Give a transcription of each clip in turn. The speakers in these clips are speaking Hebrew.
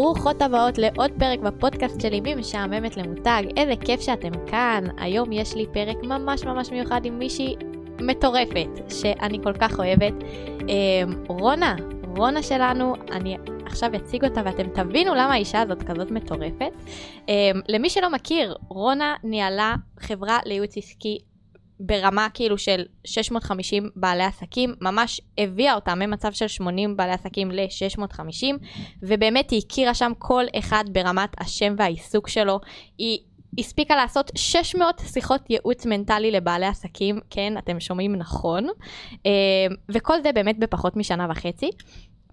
ברוכות הבאות לעוד פרק בפודקאסט שלי ממשעממת למותג. איזה כיף שאתם כאן. היום יש לי פרק ממש ממש מיוחד עם מישהי מטורפת, שאני כל כך אוהבת. אמ, רונה, רונה שלנו, אני עכשיו אציג אותה ואתם תבינו למה האישה הזאת כזאת מטורפת. אמ, למי שלא מכיר, רונה ניהלה חברה לייעוץ עסקי ברמה כאילו של 650 בעלי עסקים, ממש הביאה אותם ממצב של 80 בעלי עסקים ל-650, ובאמת היא הכירה שם כל אחד ברמת השם והעיסוק שלו. היא הספיקה לעשות 600 שיחות ייעוץ מנטלי לבעלי עסקים, כן, אתם שומעים נכון, אה, וכל זה באמת בפחות משנה וחצי.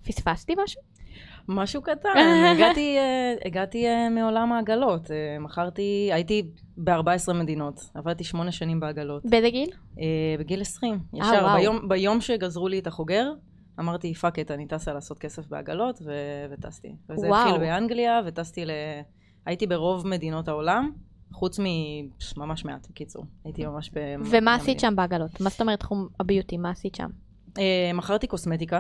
פספסתי משהו? משהו קטן, הגעתי, אה, הגעתי אה, מעולם העגלות, אה, מכרתי, הייתי ב-14 מדינות, עבדתי שמונה שנים בעגלות. באיזה גיל? בגיל 20, ישר, וואו. ביום, ביום שגזרו לי את החוגר, אמרתי fuck it, אני טסה לעשות כסף בעגלות, ו- וטסתי. וזה וואו. התחיל באנגליה, וטסתי ל... הייתי ברוב מדינות העולם, חוץ מממש מעט, בקיצור. הייתי ממש ב... ומה עשית שם בעגלות? מה זאת אומרת תחום ה beauty? מה עשית שם? Uh, מכרתי קוסמטיקה,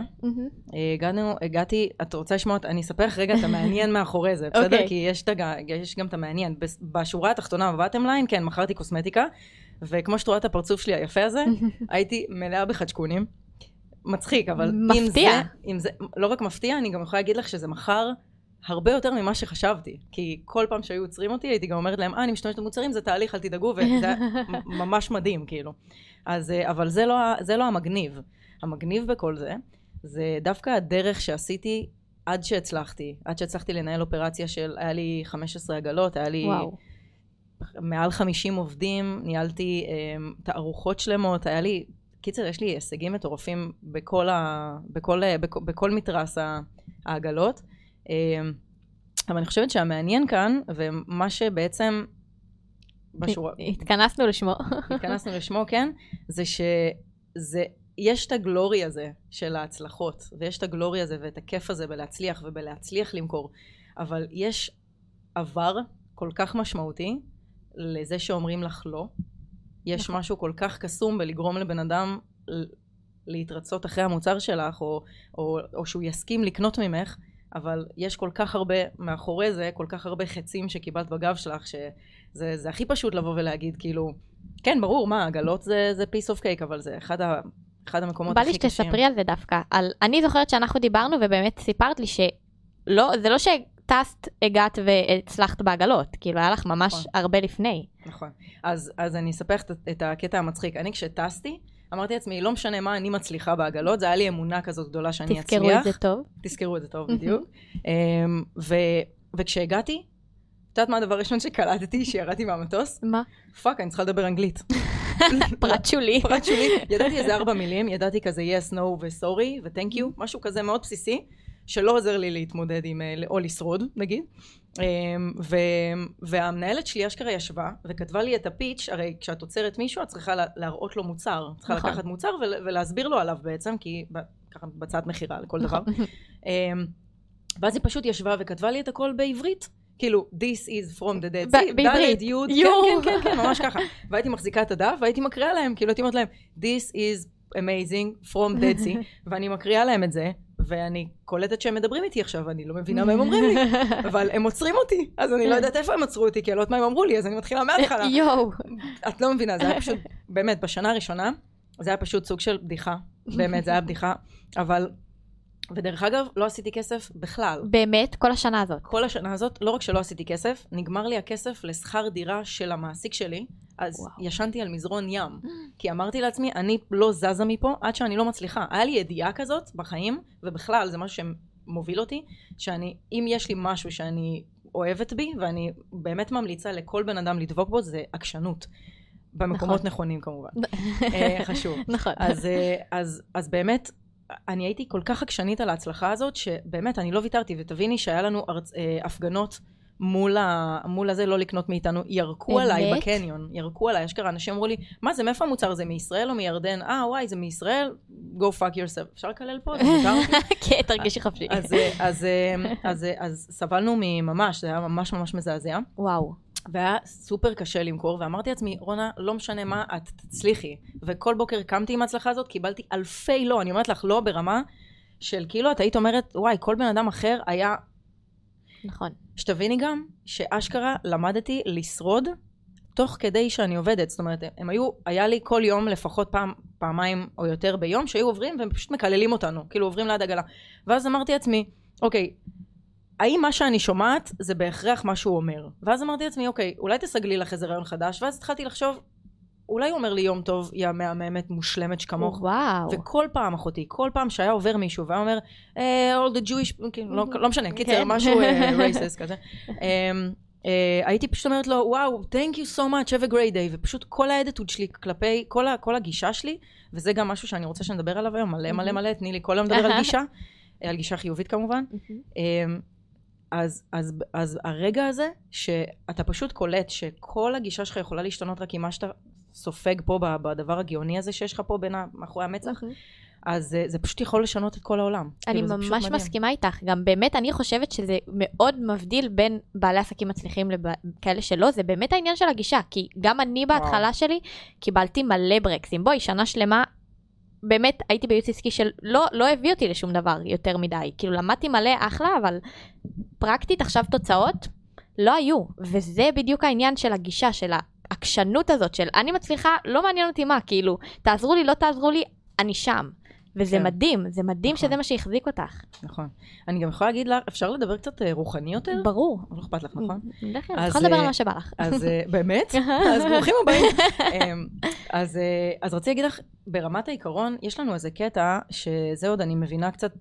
הגענו, הגעתי, את רוצה לשמוע, אני אספר לך רגע את המעניין מאחורי זה, בסדר? אוקיי. כי יש, גם את המעניין. בשורה התחתונה, ב bottom line, כן, מכרתי קוסמטיקה, וכמו שאת רואה את הפרצוף שלי היפה הזה, הייתי מלאה בחצ'קונים. מצחיק, אבל מפתיע. אם זה, אם זה, לא רק מפתיע, אני גם יכולה להגיד לך שזה מכר הרבה יותר ממה שחשבתי. כי כל פעם שהיו עוצרים אותי, הייתי גם אומרת להם, אה, אני משתמשת במוצרים, זה תהליך, אל תדאגו, וזה היה ממש מדהים, כאילו. אז, אה, אבל זה לא, זה לא המגניב. המגניב בכל זה, זה דווקא הדרך שעשיתי עד שהצלחתי, עד שהצלחתי לנהל אופרציה של, היה לי 15 עגלות, היה לי וואו. מעל 50 עובדים, ניהלתי um, תערוכות שלמות, היה לי, קיצר, יש לי הישגים מטורפים בכל, ה, בכל, בכל, בכל מתרס העגלות. Um, אבל אני חושבת שהמעניין כאן, ומה שבעצם בשורה... התכנסנו לשמו. התכנסנו לשמו, כן, זה שזה יש את הגלורי הזה של ההצלחות, ויש את הגלורי הזה ואת הכיף הזה בלהצליח ובלהצליח למכור, אבל יש עבר כל כך משמעותי לזה שאומרים לך לא. יש נכון. משהו כל כך קסום בלגרום לבן אדם להתרצות אחרי המוצר שלך, או, או, או שהוא יסכים לקנות ממך, אבל יש כל כך הרבה מאחורי זה, כל כך הרבה חצים שקיבלת בגב שלך, שזה הכי פשוט לבוא ולהגיד, כאילו, כן, ברור, מה, עגלות זה, זה piece of cake, אבל זה אחד ה... אחד המקומות הכי קשים. בא לי שתספרי על זה דווקא. על, אני זוכרת שאנחנו דיברנו ובאמת סיפרת לי שלא, זה לא שטסת, הגעת והצלחת בעגלות, כאילו היה לך ממש נכון. הרבה לפני. נכון. אז, אז אני אספר את, את הקטע המצחיק. אני כשטסתי, אמרתי לעצמי, לא משנה מה, אני מצליחה בעגלות, זה היה לי אמונה כזאת גדולה שאני תזכרו אצליח. תזכרו את זה טוב. תזכרו את זה טוב, בדיוק. אמ, ו, וכשהגעתי, את יודעת מה הדבר הראשון שקלטתי כשירדתי מהמטוס? מה? fuck, אני צריכה לדבר אנגלית. פרט שולי. פרט שולי. ידעתי איזה ארבע מילים, ידעתי כזה yes, no ו-sorry ו-thank you, משהו כזה מאוד בסיסי, שלא עוזר לי להתמודד עם, אה, או לשרוד, נגיד. אמ, ו, והמנהלת שלי אשכרה ישבה וכתבה לי את הפיץ', הרי כשאת עוצרת מישהו את צריכה להראות לו מוצר, צריכה נכון. לקחת מוצר ולהסביר לו עליו בעצם, כי ככה בצעת מכירה לכל דבר. נכון. אמ, ואז היא פשוט ישבה וכתבה לי את הכל בעברית. כאילו, this is from the dead sea, בעברית, יוד, כן, כן, כן, כן, ממש ככה. והייתי מחזיקה את הדף והייתי מקריאה להם, כאילו הייתי אומרת להם, this is amazing from dead sea, ואני מקריאה להם את זה, ואני קולטת שהם מדברים איתי עכשיו, אני לא מבינה מה הם אומרים לי, אבל הם עוצרים אותי, אז אני לא יודעת איפה הם עצרו אותי, כי אני לא יודעת מה הם אמרו לי, אז אני מתחילה מההתחלה. יואו. את לא מבינה, זה היה פשוט, באמת, בשנה הראשונה, זה היה פשוט סוג של בדיחה, באמת, זה היה בדיחה, אבל ודרך אגב, לא עשיתי כסף בכלל. באמת? כל השנה הזאת? כל השנה הזאת, לא רק שלא עשיתי כסף, נגמר לי הכסף לשכר דירה של המעסיק שלי, אז וואו. ישנתי על מזרון ים. כי אמרתי לעצמי, אני לא זזה מפה עד שאני לא מצליחה. היה לי ידיעה כזאת בחיים, ובכלל, זה משהו שמוביל אותי, שאני, אם יש לי משהו שאני אוהבת בי, ואני באמת ממליצה לכל בן אדם לדבוק בו, זה עקשנות. במקומות נכון. נכונים כמובן. אה, חשוב. נכון. אז, אה, אז, אז באמת, אני הייתי כל כך עקשנית על ההצלחה הזאת, שבאמת, אני לא ויתרתי, ותביני שהיה לנו ארצ... אה, הפגנות מול, ה... מול הזה לא לקנות מאיתנו, ירקו באמת? עליי בקניון, ירקו עליי, אשכרה, אנשים אמרו לי, מה זה, מאיפה המוצר הזה, מישראל או מירדן? אה, וואי, זה מישראל? go fuck yourself. אפשר לקלל פה? כן, תרגישי חפשי. אז, אז, אז, אז, אז סבלנו ממש, זה היה ממש ממש מזעזע. וואו. והיה סופר קשה למכור, ואמרתי לעצמי, רונה, לא משנה מה, את תצליחי. וכל בוקר קמתי עם ההצלחה הזאת, קיבלתי אלפי לא, אני אומרת לך, לא ברמה של כאילו, את היית אומרת, וואי, כל בן אדם אחר היה... נכון. שתביני גם שאשכרה למדתי לשרוד תוך כדי שאני עובדת. זאת אומרת, הם היו, היה לי כל יום לפחות פעם, פעמיים או יותר ביום שהיו עוברים והם פשוט מקללים אותנו, כאילו עוברים ליד עגלה. ואז אמרתי לעצמי, אוקיי, האם מה שאני שומעת זה בהכרח מה שהוא אומר? ואז אמרתי לעצמי, אוקיי, אולי תסגלי לך איזה רעיון חדש, ואז התחלתי לחשוב, אולי הוא אומר לי יום טוב, יא מהממת, מושלמת שכמוך. וואו. וכל פעם, אחותי, כל פעם שהיה עובר מישהו והיה אומר, uh, all the Jewish, כאילו, לא, לא משנה, קיצר, כן. משהו uh, racist כזה. Uh, הייתי פשוט אומרת לו, וואו, thank you so much, have a great day, ופשוט כל האדיטוד שלי כלפי, כל, ה, כל הגישה שלי, וזה גם משהו שאני רוצה שנדבר עליו היום, מלא מלא מלא, תני לי כל היום לדבר על גישה, על גישה חיובית כמובן. אז, אז, אז הרגע הזה, שאתה פשוט קולט שכל הגישה שלך יכולה להשתנות רק עם מה שאתה סופג פה בדבר הגאוני הזה שיש לך פה בין מאחורי המצח, אז זה, זה פשוט יכול לשנות את כל העולם. אני כאילו, ממש מסכימה איתך. גם באמת, אני חושבת שזה מאוד מבדיל בין בעלי עסקים מצליחים לכאלה שלא, זה באמת העניין של הגישה. כי גם אני בהתחלה וואו. שלי קיבלתי מלא ברקסים. בואי, שנה שלמה באמת הייתי בייעוץ עסקי שלא לא הביא אותי לשום דבר יותר מדי. כאילו למדתי מלא אחלה, אבל פרקטית עכשיו תוצאות לא היו. וזה בדיוק העניין של הגישה, של העקשנות הזאת של אני מצליחה, לא מעניין אותי מה, כאילו, תעזרו לי, לא תעזרו לי, אני שם. וזה כן. מדהים, זה מדהים נכון. שזה מה שהחזיק אותך. נכון. אני גם יכולה להגיד לך, אפשר לדבר קצת אה, רוחני יותר? ברור. לא אכפת לך, נכון? לכן, את יכולה לדבר על אה, מה שבא לך. אז אה, באמת? אז ברוכים הבאים. אמ, אז, אז רציתי להגיד לך, ברמת העיקרון, יש לנו איזה קטע, שזה עוד אני מבינה קצת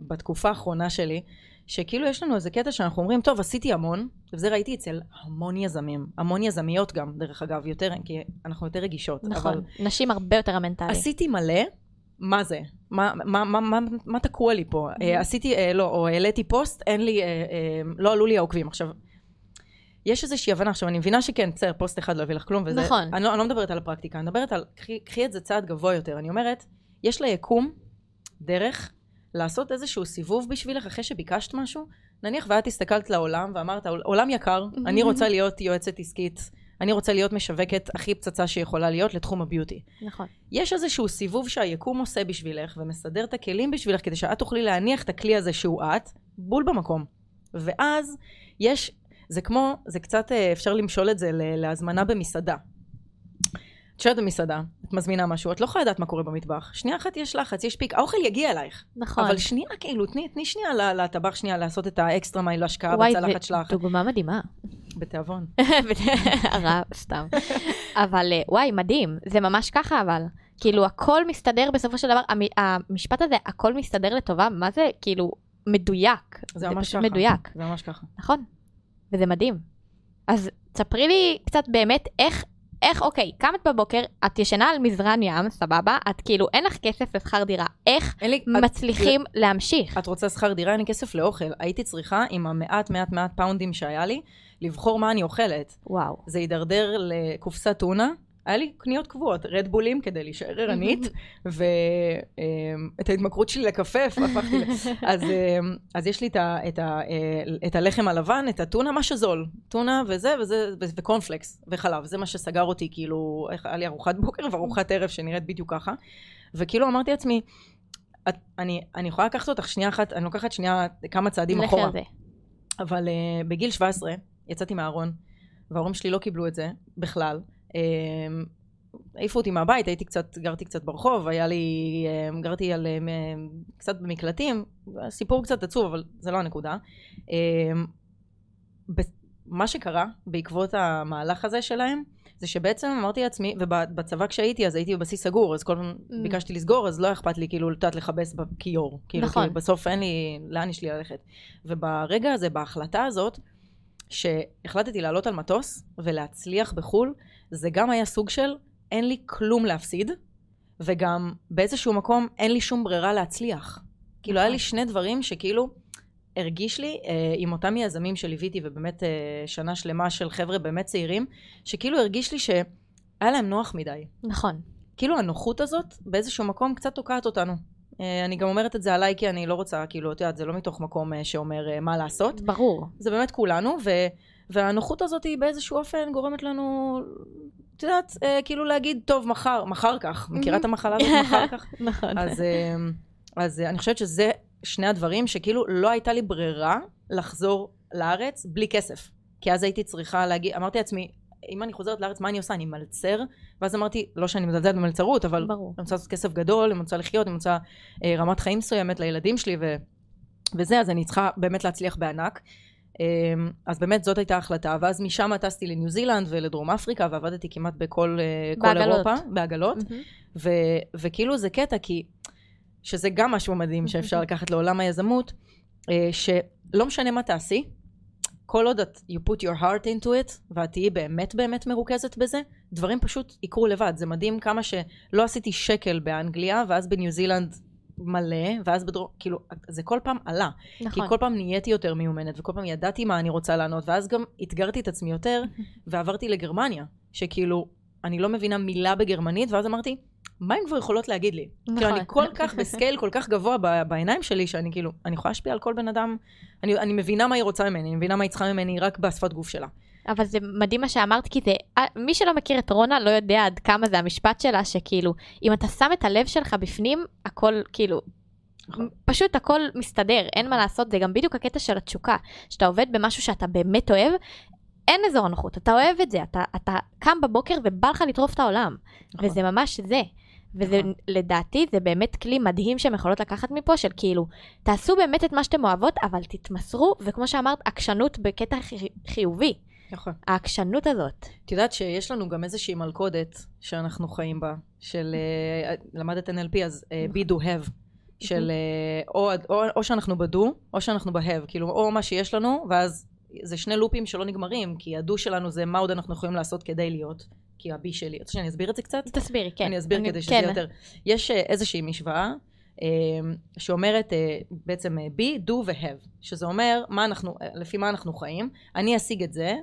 בתקופה האחרונה שלי, שכאילו יש לנו איזה קטע שאנחנו אומרים, טוב, עשיתי המון, וזה ראיתי אצל המון יזמים, המון יזמיות גם, דרך אגב, יותר, כי אנחנו יותר רגישות. נכון, אבל... נשים הרבה יותר המנטלי. עשיתי מלא, מה זה? מה, מה, מה, מה, מה תקוע לי פה? Mm-hmm. עשיתי, uh, לא, או העליתי פוסט, אין לי, uh, uh, לא עלו לי העוקבים. עכשיו, יש איזושהי הבנה, עכשיו אני מבינה שכן, בסדר, פוסט אחד לא יביא לך כלום, וזה, נכון. אני לא, אני לא מדברת על הפרקטיקה, אני מדברת על, קחי, קחי את זה צעד גבוה יותר, אני אומרת, יש ליקום דרך לעשות איזשהו סיבוב בשבילך אחרי שביקשת משהו, נניח ואת הסתכלת לעולם ואמרת, עולם יקר, אני רוצה להיות יועצת עסקית אני רוצה להיות משווקת הכי פצצה שיכולה להיות לתחום הביוטי. נכון. יש איזשהו סיבוב שהיקום עושה בשבילך ומסדר את הכלים בשבילך כדי שאת תוכלי להניח את הכלי הזה שהוא את, בול במקום. ואז יש, זה כמו, זה קצת, אה, אפשר למשול את זה להזמנה במסעדה. את יושבת במסעדה, את מזמינה משהו, את לא יכולה לדעת מה קורה במטבח. שנייה אחת יש לחץ, יש פיק, האוכל יגיע אלייך. נכון. אבל שנייה, כאילו, תני, תני שנייה לטבח שנייה לעשות את האקסטרה מייל להשקעה בצלחת שלך. וואי, דוגמה מדהימה. בתיאבון. הרע, סתם. אבל אה, וואי, מדהים, זה ממש ככה אבל. כאילו, הכל מסתדר בסופו של דבר, המשפט הזה, הכל מסתדר לטובה, מה זה, כאילו, מדויק. זה ממש ככה. מדויק. זה ממש ככה. נכון, וזה מדהים. אז תספרי לי קצת באמת איך איך, אוקיי, קמת בבוקר, את ישנה על מזרן ים, סבבה? את כאילו, אין לך כסף לשכר דירה. איך לי, מצליחים את, להמשיך? את רוצה שכר דירה? אין לי כסף לאוכל. הייתי צריכה, עם המעט מעט מעט פאונדים שהיה לי, לבחור מה אני אוכלת. וואו. זה הידרדר לקופסת טונה, היה לי קניות קבועות, רדבולים כדי להישאר ערנית, ואת ההתמכרות שלי לקפה הפכתי ל... אז, אמ, אז יש לי את, ה, את, ה, אה, את הלחם הלבן, את הטונה, מה שזול. טונה וזה, וזה, וקורנפלקס, וחלב. זה מה שסגר אותי, כאילו, היה לי ארוחת בוקר וארוחת ערב שנראית בדיוק ככה. וכאילו אמרתי לעצמי, את, אני, אני יכולה לקחת אותך שנייה אחת, אני לוקחת שנייה כמה צעדים אחורה. אבל uh, בגיל 17 יצאתי מהארון, וההורים שלי לא קיבלו את זה בכלל. אמ, העיפו אותי מהבית, הייתי קצת, גרתי קצת ברחוב, היה לי, אמ, גרתי על, אמ, קצת במקלטים, סיפור קצת עצוב, אבל זה לא הנקודה. מה שקרה בעקבות המהלך הזה שלהם, זה שבעצם אמרתי לעצמי, ובצבא כשהייתי, אז הייתי בבסיס סגור, אז כל פעם mm. ביקשתי לסגור, אז לא אכפת לי כאילו לתת לכבס בכיור. כאילו, נכון. כאילו, בסוף אין לי, לאן יש לי ללכת. וברגע הזה, בהחלטה הזאת, שהחלטתי לעלות על מטוס ולהצליח בחו"ל, זה גם היה סוג של אין לי כלום להפסיד, וגם באיזשהו מקום אין לי שום ברירה להצליח. כאילו היה לי נכון. שני דברים שכאילו הרגיש לי אה, עם אותם יזמים שליוויתי ובאמת אה, שנה שלמה של חבר'ה באמת צעירים, שכאילו הרגיש לי שהיה להם נוח מדי. נכון. כאילו הנוחות הזאת באיזשהו מקום קצת תוקעת אותנו. אה, אני גם אומרת את זה עליי כי אני לא רוצה, כאילו, את יודעת, זה לא מתוך מקום אה, שאומר אה, מה לעשות. ברור. זה באמת כולנו, ו... והנוחות הזאת היא באיזשהו אופן גורמת לנו, את יודעת, כאילו להגיד, טוב, מחר, מחר כך. מכירה את המחלה הזאת מחר כך? נכון. אז, אז אני חושבת שזה שני הדברים שכאילו לא הייתה לי ברירה לחזור לארץ בלי כסף. כי אז הייתי צריכה להגיד, אמרתי לעצמי, אם אני חוזרת לארץ, מה אני עושה? אני מלצר? ואז אמרתי, לא שאני מזלזלת במלצרות, אבל ברור. אני רוצה לעשות כסף גדול, אני רוצה לחיות, אני רוצה אה, רמת חיים מסוימת לילדים שלי ו, וזה, אז אני צריכה באמת להצליח בענק. אה, אז באמת זאת הייתה ההחלטה, ואז משם טסתי לניו זילנד ולדרום אפריקה, ועבדתי כמעט בכל אה, אירופה, בעגלות, mm-hmm. ו, וכאילו זה קטע, כי, שזה גם משהו מדהים שאפשר לקחת לעולם היזמות, אה, שלא משנה מה תעשי, כל עוד את you put your heart into it, ואת תהיי באמת באמת מרוכזת בזה, דברים פשוט יקרו לבד. זה מדהים כמה שלא עשיתי שקל באנגליה, ואז בניו זילנד מלא, ואז בדרום, כאילו, זה כל פעם עלה. נכון. כי כל פעם נהייתי יותר מיומנת, וכל פעם ידעתי מה אני רוצה לענות, ואז גם אתגרתי את עצמי יותר, ועברתי לגרמניה, שכאילו, אני לא מבינה מילה בגרמנית, ואז אמרתי, מה הן כבר יכולות להגיד לי? נכון. כאילו, אני כל כך בסקייל כל כך גבוה בעיניים שלי, שאני כאילו, אני יכולה להשפיע על כל בן אדם, אני, אני מבינה מה היא רוצה ממני, אני מבינה מה היא צריכה ממני רק בשפת גוף שלה. אבל זה מדהים מה שאמרת, כי זה, אה, מי שלא מכיר את רונה לא יודע עד כמה זה המשפט שלה, שכאילו, אם אתה שם את הלב שלך בפנים, הכל כאילו, נכון. פשוט הכל מסתדר, אין מה לעשות, זה גם בדיוק הקטע של התשוקה. שאתה עובד במשהו שאתה באמת אוהב, אין אזור הנוחות, אתה אוהב את זה, אתה, אתה קם בבוקר ובא לך לטרוף את העולם. נכון. וזה ממש זה. וזה נכון. לדעתי זה באמת כלי מדהים שהן יכולות לקחת מפה של כאילו תעשו באמת את מה שאתם אוהבות אבל תתמסרו וכמו שאמרת עקשנות בקטע חיובי. נכון. העקשנות הזאת. את יודעת שיש לנו גם איזושהי מלכודת שאנחנו חיים בה של uh, למדת NLP אז uh, be do have של uh, או, או, או שאנחנו בדו או שאנחנו בהב כאילו או מה שיש לנו ואז זה שני לופים שלא נגמרים כי הדו שלנו זה מה עוד אנחנו יכולים לעשות כדי להיות כי הבי שלי. רוצה שאני אסביר את זה קצת? תסבירי, כן. אני אסביר אני, כדי שזה כן. יותר. יש אה, איזושהי משוואה אה, שאומרת אה, בעצם בי, דו והב, שזה אומר מה אנחנו, לפי מה אנחנו חיים, אני אשיג את זה,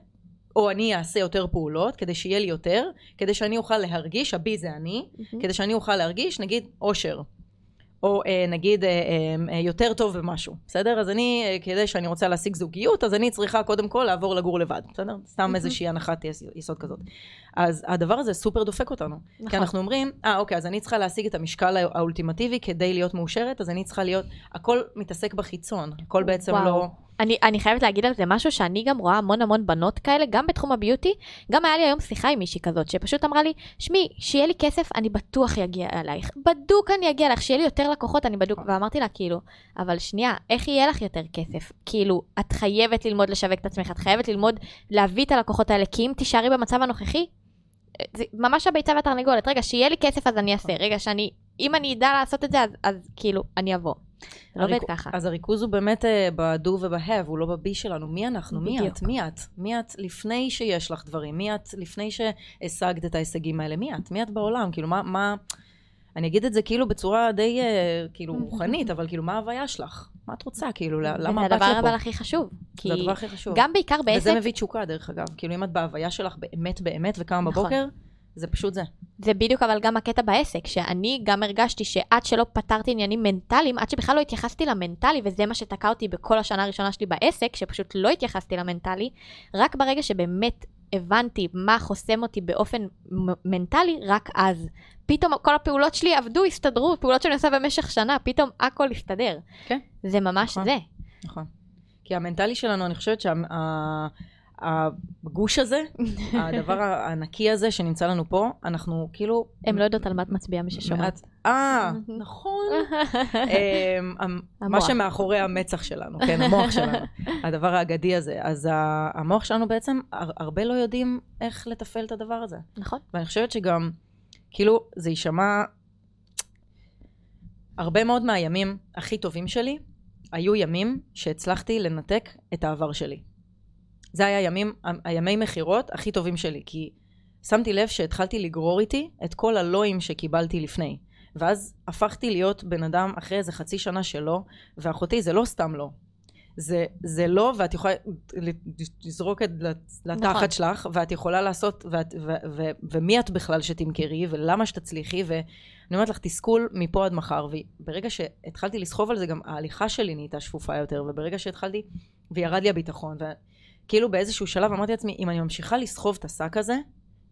או אני אעשה יותר פעולות כדי שיהיה לי יותר, כדי שאני אוכל להרגיש, הבי זה אני, mm-hmm. כדי שאני אוכל להרגיש נגיד אושר. או אה, נגיד אה, אה, יותר טוב במשהו, בסדר? אז אני, אה, כדי שאני רוצה להשיג זוגיות, אז אני צריכה קודם כל לעבור לגור לבד, בסדר? סתם איזושהי הנחת יסוד כזאת. אז הדבר הזה סופר דופק אותנו. נכון. כי אנחנו אומרים, אה, אוקיי, אז אני צריכה להשיג את המשקל האולטימטיבי כדי להיות מאושרת, אז אני צריכה להיות, הכל מתעסק בחיצון, הכל בעצם וואו. לא... אני, אני חייבת להגיד על זה משהו שאני גם רואה המון המון בנות כאלה, גם בתחום הביוטי. גם היה לי היום שיחה עם מישהי כזאת, שפשוט אמרה לי, שמי, שיהיה לי כסף, אני בטוח אגיע אלייך. בדוק אני אגיע אלייך, שיהיה לי יותר לקוחות, אני בדוק. ואמרתי לה, כאילו, אבל שנייה, איך יהיה לך יותר כסף? כאילו, את חייבת ללמוד לשווק את עצמך, את חייבת ללמוד להביא את הלקוחות האלה, כי אם תישארי במצב הנוכחי, זה ממש הביצה והתרנגולת. רגע, שיהיה לי כסף אז אני אעשה. רגע, שאני, אם אני אדע לעשות את זה, אז, אז כאילו, אני אבוא. לא עובד ככה. אז הריכוז הוא באמת uh, בדו ובהב, הוא לא בבי שלנו. מי אנחנו? בדיוק. מי את? מי את? מי את לפני שיש לך דברים? מי את לפני שהשגת את ההישגים האלה? מי את? מי את בעולם? כאילו, מה... מה... אני אגיד את זה כאילו בצורה די uh, כאילו רוחנית, אבל כאילו, מה ההוויה שלך? מה את רוצה? כאילו, למה באת לפה? זה הדבר אבל הכי חשוב. זה הדבר הכי חשוב. גם בעיקר בעסק... וזה מביא תשוקה, דרך אגב. כאילו, אם את בהוויה שלך באמת באמת וקמה נכון. זה פשוט זה. זה בדיוק אבל גם הקטע בעסק, שאני גם הרגשתי שעד שלא פתרתי עניינים מנטליים, עד שבכלל לא התייחסתי למנטלי, וזה מה שתקע אותי בכל השנה הראשונה שלי בעסק, שפשוט לא התייחסתי למנטלי, רק ברגע שבאמת הבנתי מה חוסם אותי באופן מנטלי, רק אז. פתאום כל הפעולות שלי עבדו, הסתדרו, פעולות שאני עושה במשך שנה, פתאום הכל הסתדר. כן. זה ממש נכון, זה. נכון. כי המנטלי שלנו, אני חושבת שה... הגוש הזה, הדבר הענקי הזה שנמצא לנו פה, אנחנו כאילו... הם לא יודעות על מה את מצביעה מי ששומעת. אה, נכון. אמ, מה שמאחורי המצח שלנו, כן, המוח שלנו, הדבר האגדי הזה. אז המוח שלנו בעצם, הרבה לא יודעים איך לתפעל את הדבר הזה. נכון. ואני חושבת שגם, כאילו, זה יישמע... הרבה מאוד מהימים הכי טובים שלי, היו ימים שהצלחתי לנתק את העבר שלי. זה היה הימים, הימי מכירות הכי טובים שלי, כי שמתי לב שהתחלתי לגרור איתי את כל הלואים שקיבלתי לפני. ואז הפכתי להיות בן אדם אחרי איזה חצי שנה שלו, ואחותי זה לא סתם לא. זה, זה לא, ואת יכולה לזרוק את לתחת נכון. שלך, ואת יכולה לעשות, ואת, ו, ו, ו, ומי את בכלל שתמכרי, ולמה שתצליחי, ואני אומרת לך, תסכול מפה עד מחר. וברגע שהתחלתי לסחוב על זה, גם ההליכה שלי נהייתה שפופה יותר, וברגע שהתחלתי, וירד לי הביטחון, כאילו באיזשהו שלב אמרתי לעצמי, אם אני ממשיכה לסחוב את השק הזה,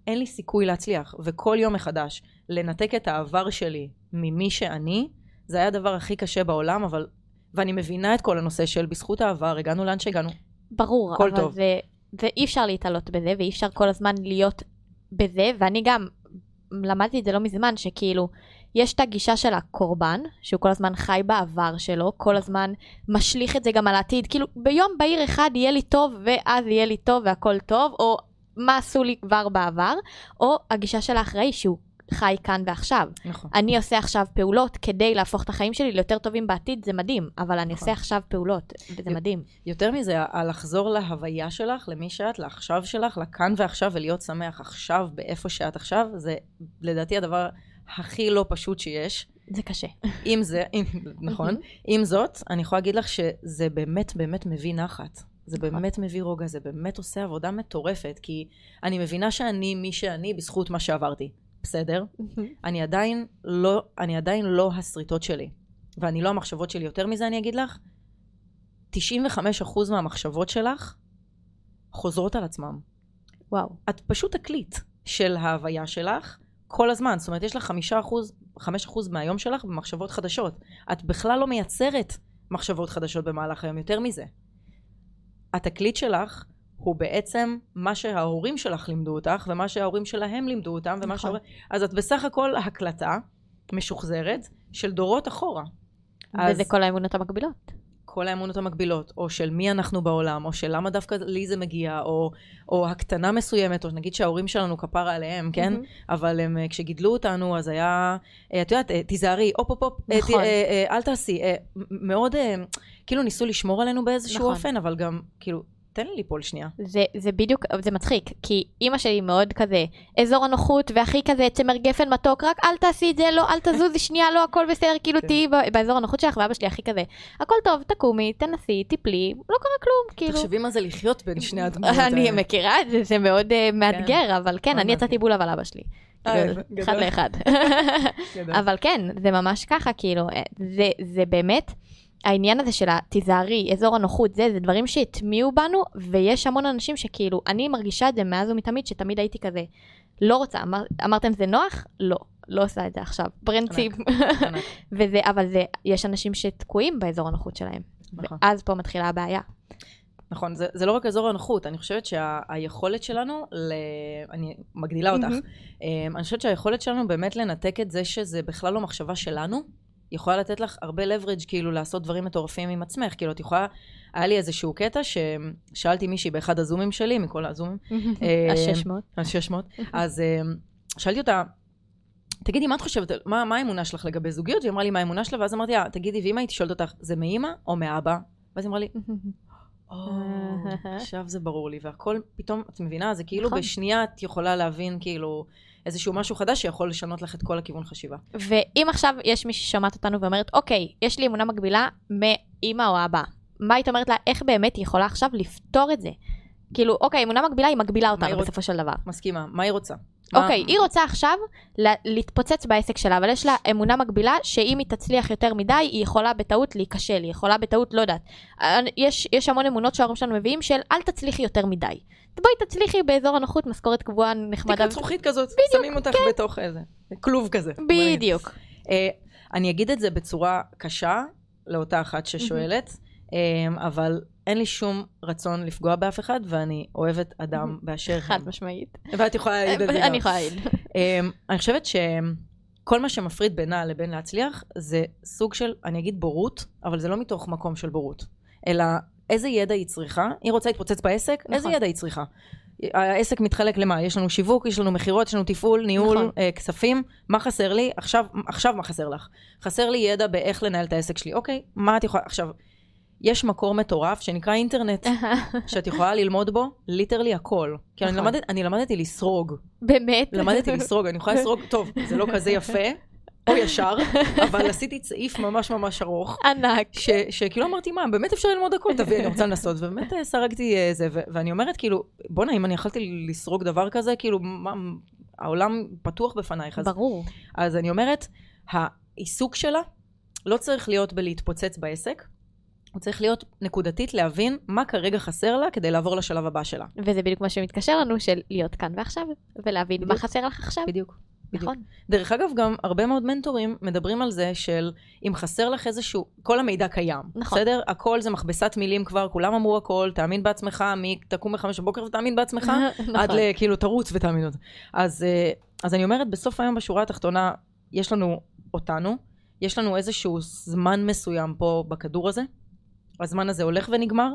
אין לי סיכוי להצליח. וכל יום מחדש, לנתק את העבר שלי ממי שאני, זה היה הדבר הכי קשה בעולם, אבל ואני מבינה את כל הנושא של בזכות העבר, הגענו לאן שהגענו. ברור, אבל טוב. זה, זה אי אפשר להתעלות בזה, ואי אפשר כל הזמן להיות בזה, ואני גם למדתי את זה לא מזמן, שכאילו, יש את הגישה של הקורבן, שהוא כל הזמן חי בעבר שלו, כל הזמן משליך את זה גם על העתיד, כאילו ביום בהיר אחד יהיה לי טוב ואז יהיה לי טוב והכל טוב, או מה עשו לי כבר בעבר, או הגישה של האחראי שהוא חי כאן ועכשיו. נכון. אני עושה עכשיו פעולות כדי להפוך את החיים שלי ליותר טובים בעתיד, זה מדהים, אבל אני נכון. עושה עכשיו פעולות, וזה מדהים. יותר מזה, לחזור להוויה שלך, למי שאת, לעכשיו שלך, לכאן ועכשיו, ולהיות שמח עכשיו, באיפה שאת עכשיו, זה לדעתי הדבר הכי לא פשוט שיש. זה קשה. עם זה, עם, נכון. עם זאת, אני יכולה להגיד לך שזה באמת באמת מביא נחת. זה נכון. באמת מביא רוגע, זה באמת עושה עבודה מטורפת, כי אני מבינה שאני מי שאני בזכות מה שעברתי. בסדר? אני עדיין לא, אני עדיין לא השריטות שלי. ואני לא המחשבות שלי. יותר מזה אני אגיד לך, 95% מהמחשבות שלך חוזרות על עצמם. וואו. את פשוט תקליט של ההוויה שלך כל הזמן. זאת אומרת, יש לך 5%, 5% מהיום שלך במחשבות חדשות. את בכלל לא מייצרת מחשבות חדשות במהלך היום, יותר מזה. התקליט שלך הוא בעצם מה שההורים שלך לימדו אותך, ומה שההורים שלהם לימדו אותם, ומה נכון. שההורים... אז את בסך הכל הקלטה משוחזרת של דורות אחורה. וזה אז... כל האמונות המקבילות. כל האמונות המקבילות, או של מי אנחנו בעולם, או של למה דווקא לי זה מגיע, או, או הקטנה מסוימת, או נגיד שההורים שלנו כפרה עליהם, כן? Mm-hmm. אבל הם, אה, כשגידלו אותנו, אז היה, אה, את יודעת, אה, תיזהרי, הופ הופ הופ, נכון. אל תעשי, מאוד, כאילו ניסו לשמור עלינו באיזשהו נכון. אופן, אבל גם, כאילו, תן לי ליפול שנייה. זה, זה בדיוק, זה מצחיק, כי אימא שלי מאוד כזה, אזור הנוחות, והכי כזה צמר גפן מתוק, רק אל תעשי את זה, לא, אל תזוזי שנייה, לא, הכל בסדר, כאילו כן. תהיי באזור הנוחות שלך, ואבא שלי הכי כזה, הכל טוב, תקומי, תנסי, תיפלי, לא קרה כלום, כאילו. תחשבי מה זה לחיות בין שני הדמויות האלה. אני מכירה את זה, זה מאוד מאתגר, כן. אבל כן, אני יצאתי בול על אבא שלי. אה, כאילו, אחד לאחד. אבל כן, זה ממש ככה, כאילו, אה, זה באמת... העניין הזה של התיזהרי, אזור הנוחות, זה, זה דברים שהטמיעו בנו, ויש המון אנשים שכאילו, אני מרגישה את זה מאז ומתמיד, שתמיד הייתי כזה, לא רוצה, אמר, אמרתם זה נוח? לא, לא עושה את זה עכשיו. פרינציפ. וזה, אבל זה, יש אנשים שתקועים באזור הנוחות שלהם. נכון. ואז פה מתחילה הבעיה. נכון, זה, זה לא רק אזור הנוחות, אני חושבת שהיכולת שה, שלנו, ל... אני מגדילה אותך, mm-hmm. אני חושבת שהיכולת שלנו באמת לנתק את זה שזה בכלל לא מחשבה שלנו, יכולה לתת לך הרבה leverage כאילו לעשות דברים מטורפים עם עצמך. כאילו, את יכולה... היה לי איזשהו קטע ששאלתי מישהי באחד הזומים שלי, מכל הזומים. ה-600. ה-600. אז אה, שאלתי אותה, תגידי, מה את חושבת, מה, מה האמונה שלך לגבי זוגיות? והיא אמרה לי, מה האמונה שלה? ואז אמרתי לה, תגידי, ואם הייתי שואלת אותך, זה מאימא או מאבא? ואז היא אמרה לי, או, עכשיו זה ברור לי, והכל פתאום, את מבינה? זה כאילו נכון. בשנייה את יכולה להבין, כאילו... איזשהו משהו חדש שיכול לשנות לך את כל הכיוון חשיבה. ואם עכשיו יש מישהי ששומעת אותנו ואומרת, אוקיי, יש לי אמונה מקבילה מאימא או אבא, מה היית אומרת לה, איך באמת היא יכולה עכשיו לפתור את זה? כאילו, אוקיי, אמונה מקבילה, היא מגבילה אותנו בסופו רוצ... של דבר. מסכימה, מה היא רוצה? אוקיי. היא רוצה עכשיו להתפוצץ בעסק שלה, אבל יש לה אמונה מקבילה שאם היא תצליח יותר מדי, היא יכולה בטעות להיכשל, היא יכולה בטעות, לא יודעת. יש, יש המון אמונות שההורים שלנו מביאים של אל תצליחי יותר מדי. בואי תצליחי באזור הנוחות, משכורת קבועה נחמדה. תקרת זכוכית כזאת, בדיוק, שמים אותך כן. בתוך איזה כלוב כזה. בדיוק. Uh, אני אגיד את זה בצורה קשה לאותה אחת ששואלת, um, אבל אין לי שום רצון לפגוע באף אחד, ואני אוהבת אדם באשר חד משמעית. ואת יכולה להעיד את זה. אני יכולה להעיד. Um, אני חושבת שכל מה שמפריד בינה לבין להצליח, זה סוג של, אני אגיד בורות, אבל זה לא מתוך מקום של בורות, אלא איזה ידע היא צריכה? היא רוצה להתפוצץ בעסק? נכון. איזה ידע היא צריכה? העסק מתחלק למה? יש לנו שיווק, יש לנו מכירות, יש לנו תפעול, ניהול, נכון. אה, כספים. מה חסר לי? עכשיו, עכשיו מה חסר לך? חסר לי ידע באיך לנהל את העסק שלי. אוקיי, מה את יכולה... עכשיו, יש מקור מטורף שנקרא אינטרנט, שאת יכולה ללמוד בו ליטרלי הכל. כי אני, נכון. למדת, אני למדתי לסרוג. באמת? למדתי לסרוג, אני יכולה לסרוג, טוב, זה לא כזה יפה, או ישר, אבל עשיתי צעיף ממש ממש ארוך. ענק. שכאילו אמרתי, מה, באמת אפשר ללמוד הכל, תביא, אני רוצה לנסות, ובאמת אה, סרגתי איזה, אה, ואני אומרת, כאילו, בואנה, אם אני יכלתי לסרוג דבר כזה, כאילו, מה, העולם פתוח בפנייך. ברור. אז אני אומרת, העיסוק שלה לא צריך להיות בלהתפוצץ בעסק, הוא צריך להיות נקודתית להבין מה כרגע חסר לה כדי לעבור לשלב הבא שלה. וזה בדיוק מה שמתקשר לנו, של להיות כאן ועכשיו, ולהבין בדיוק. מה חסר לך עכשיו. בדיוק. נכון. דרך אגב, גם הרבה מאוד מנטורים מדברים על זה של אם חסר לך איזשהו, כל המידע קיים. נכון. בסדר? הכל זה מכבסת מילים כבר, כולם אמרו הכל, תאמין בעצמך, מי תקום בחמש בבוקר ותאמין בעצמך, נכון. עד לכאילו תרוץ ותאמין עוד. אז, אה, אז אני אומרת, בסוף היום בשורה התחתונה, יש לנו אותנו, יש לנו איזשהו זמן מסוים פה בכדור הזה, הזמן הזה הולך ונגמר.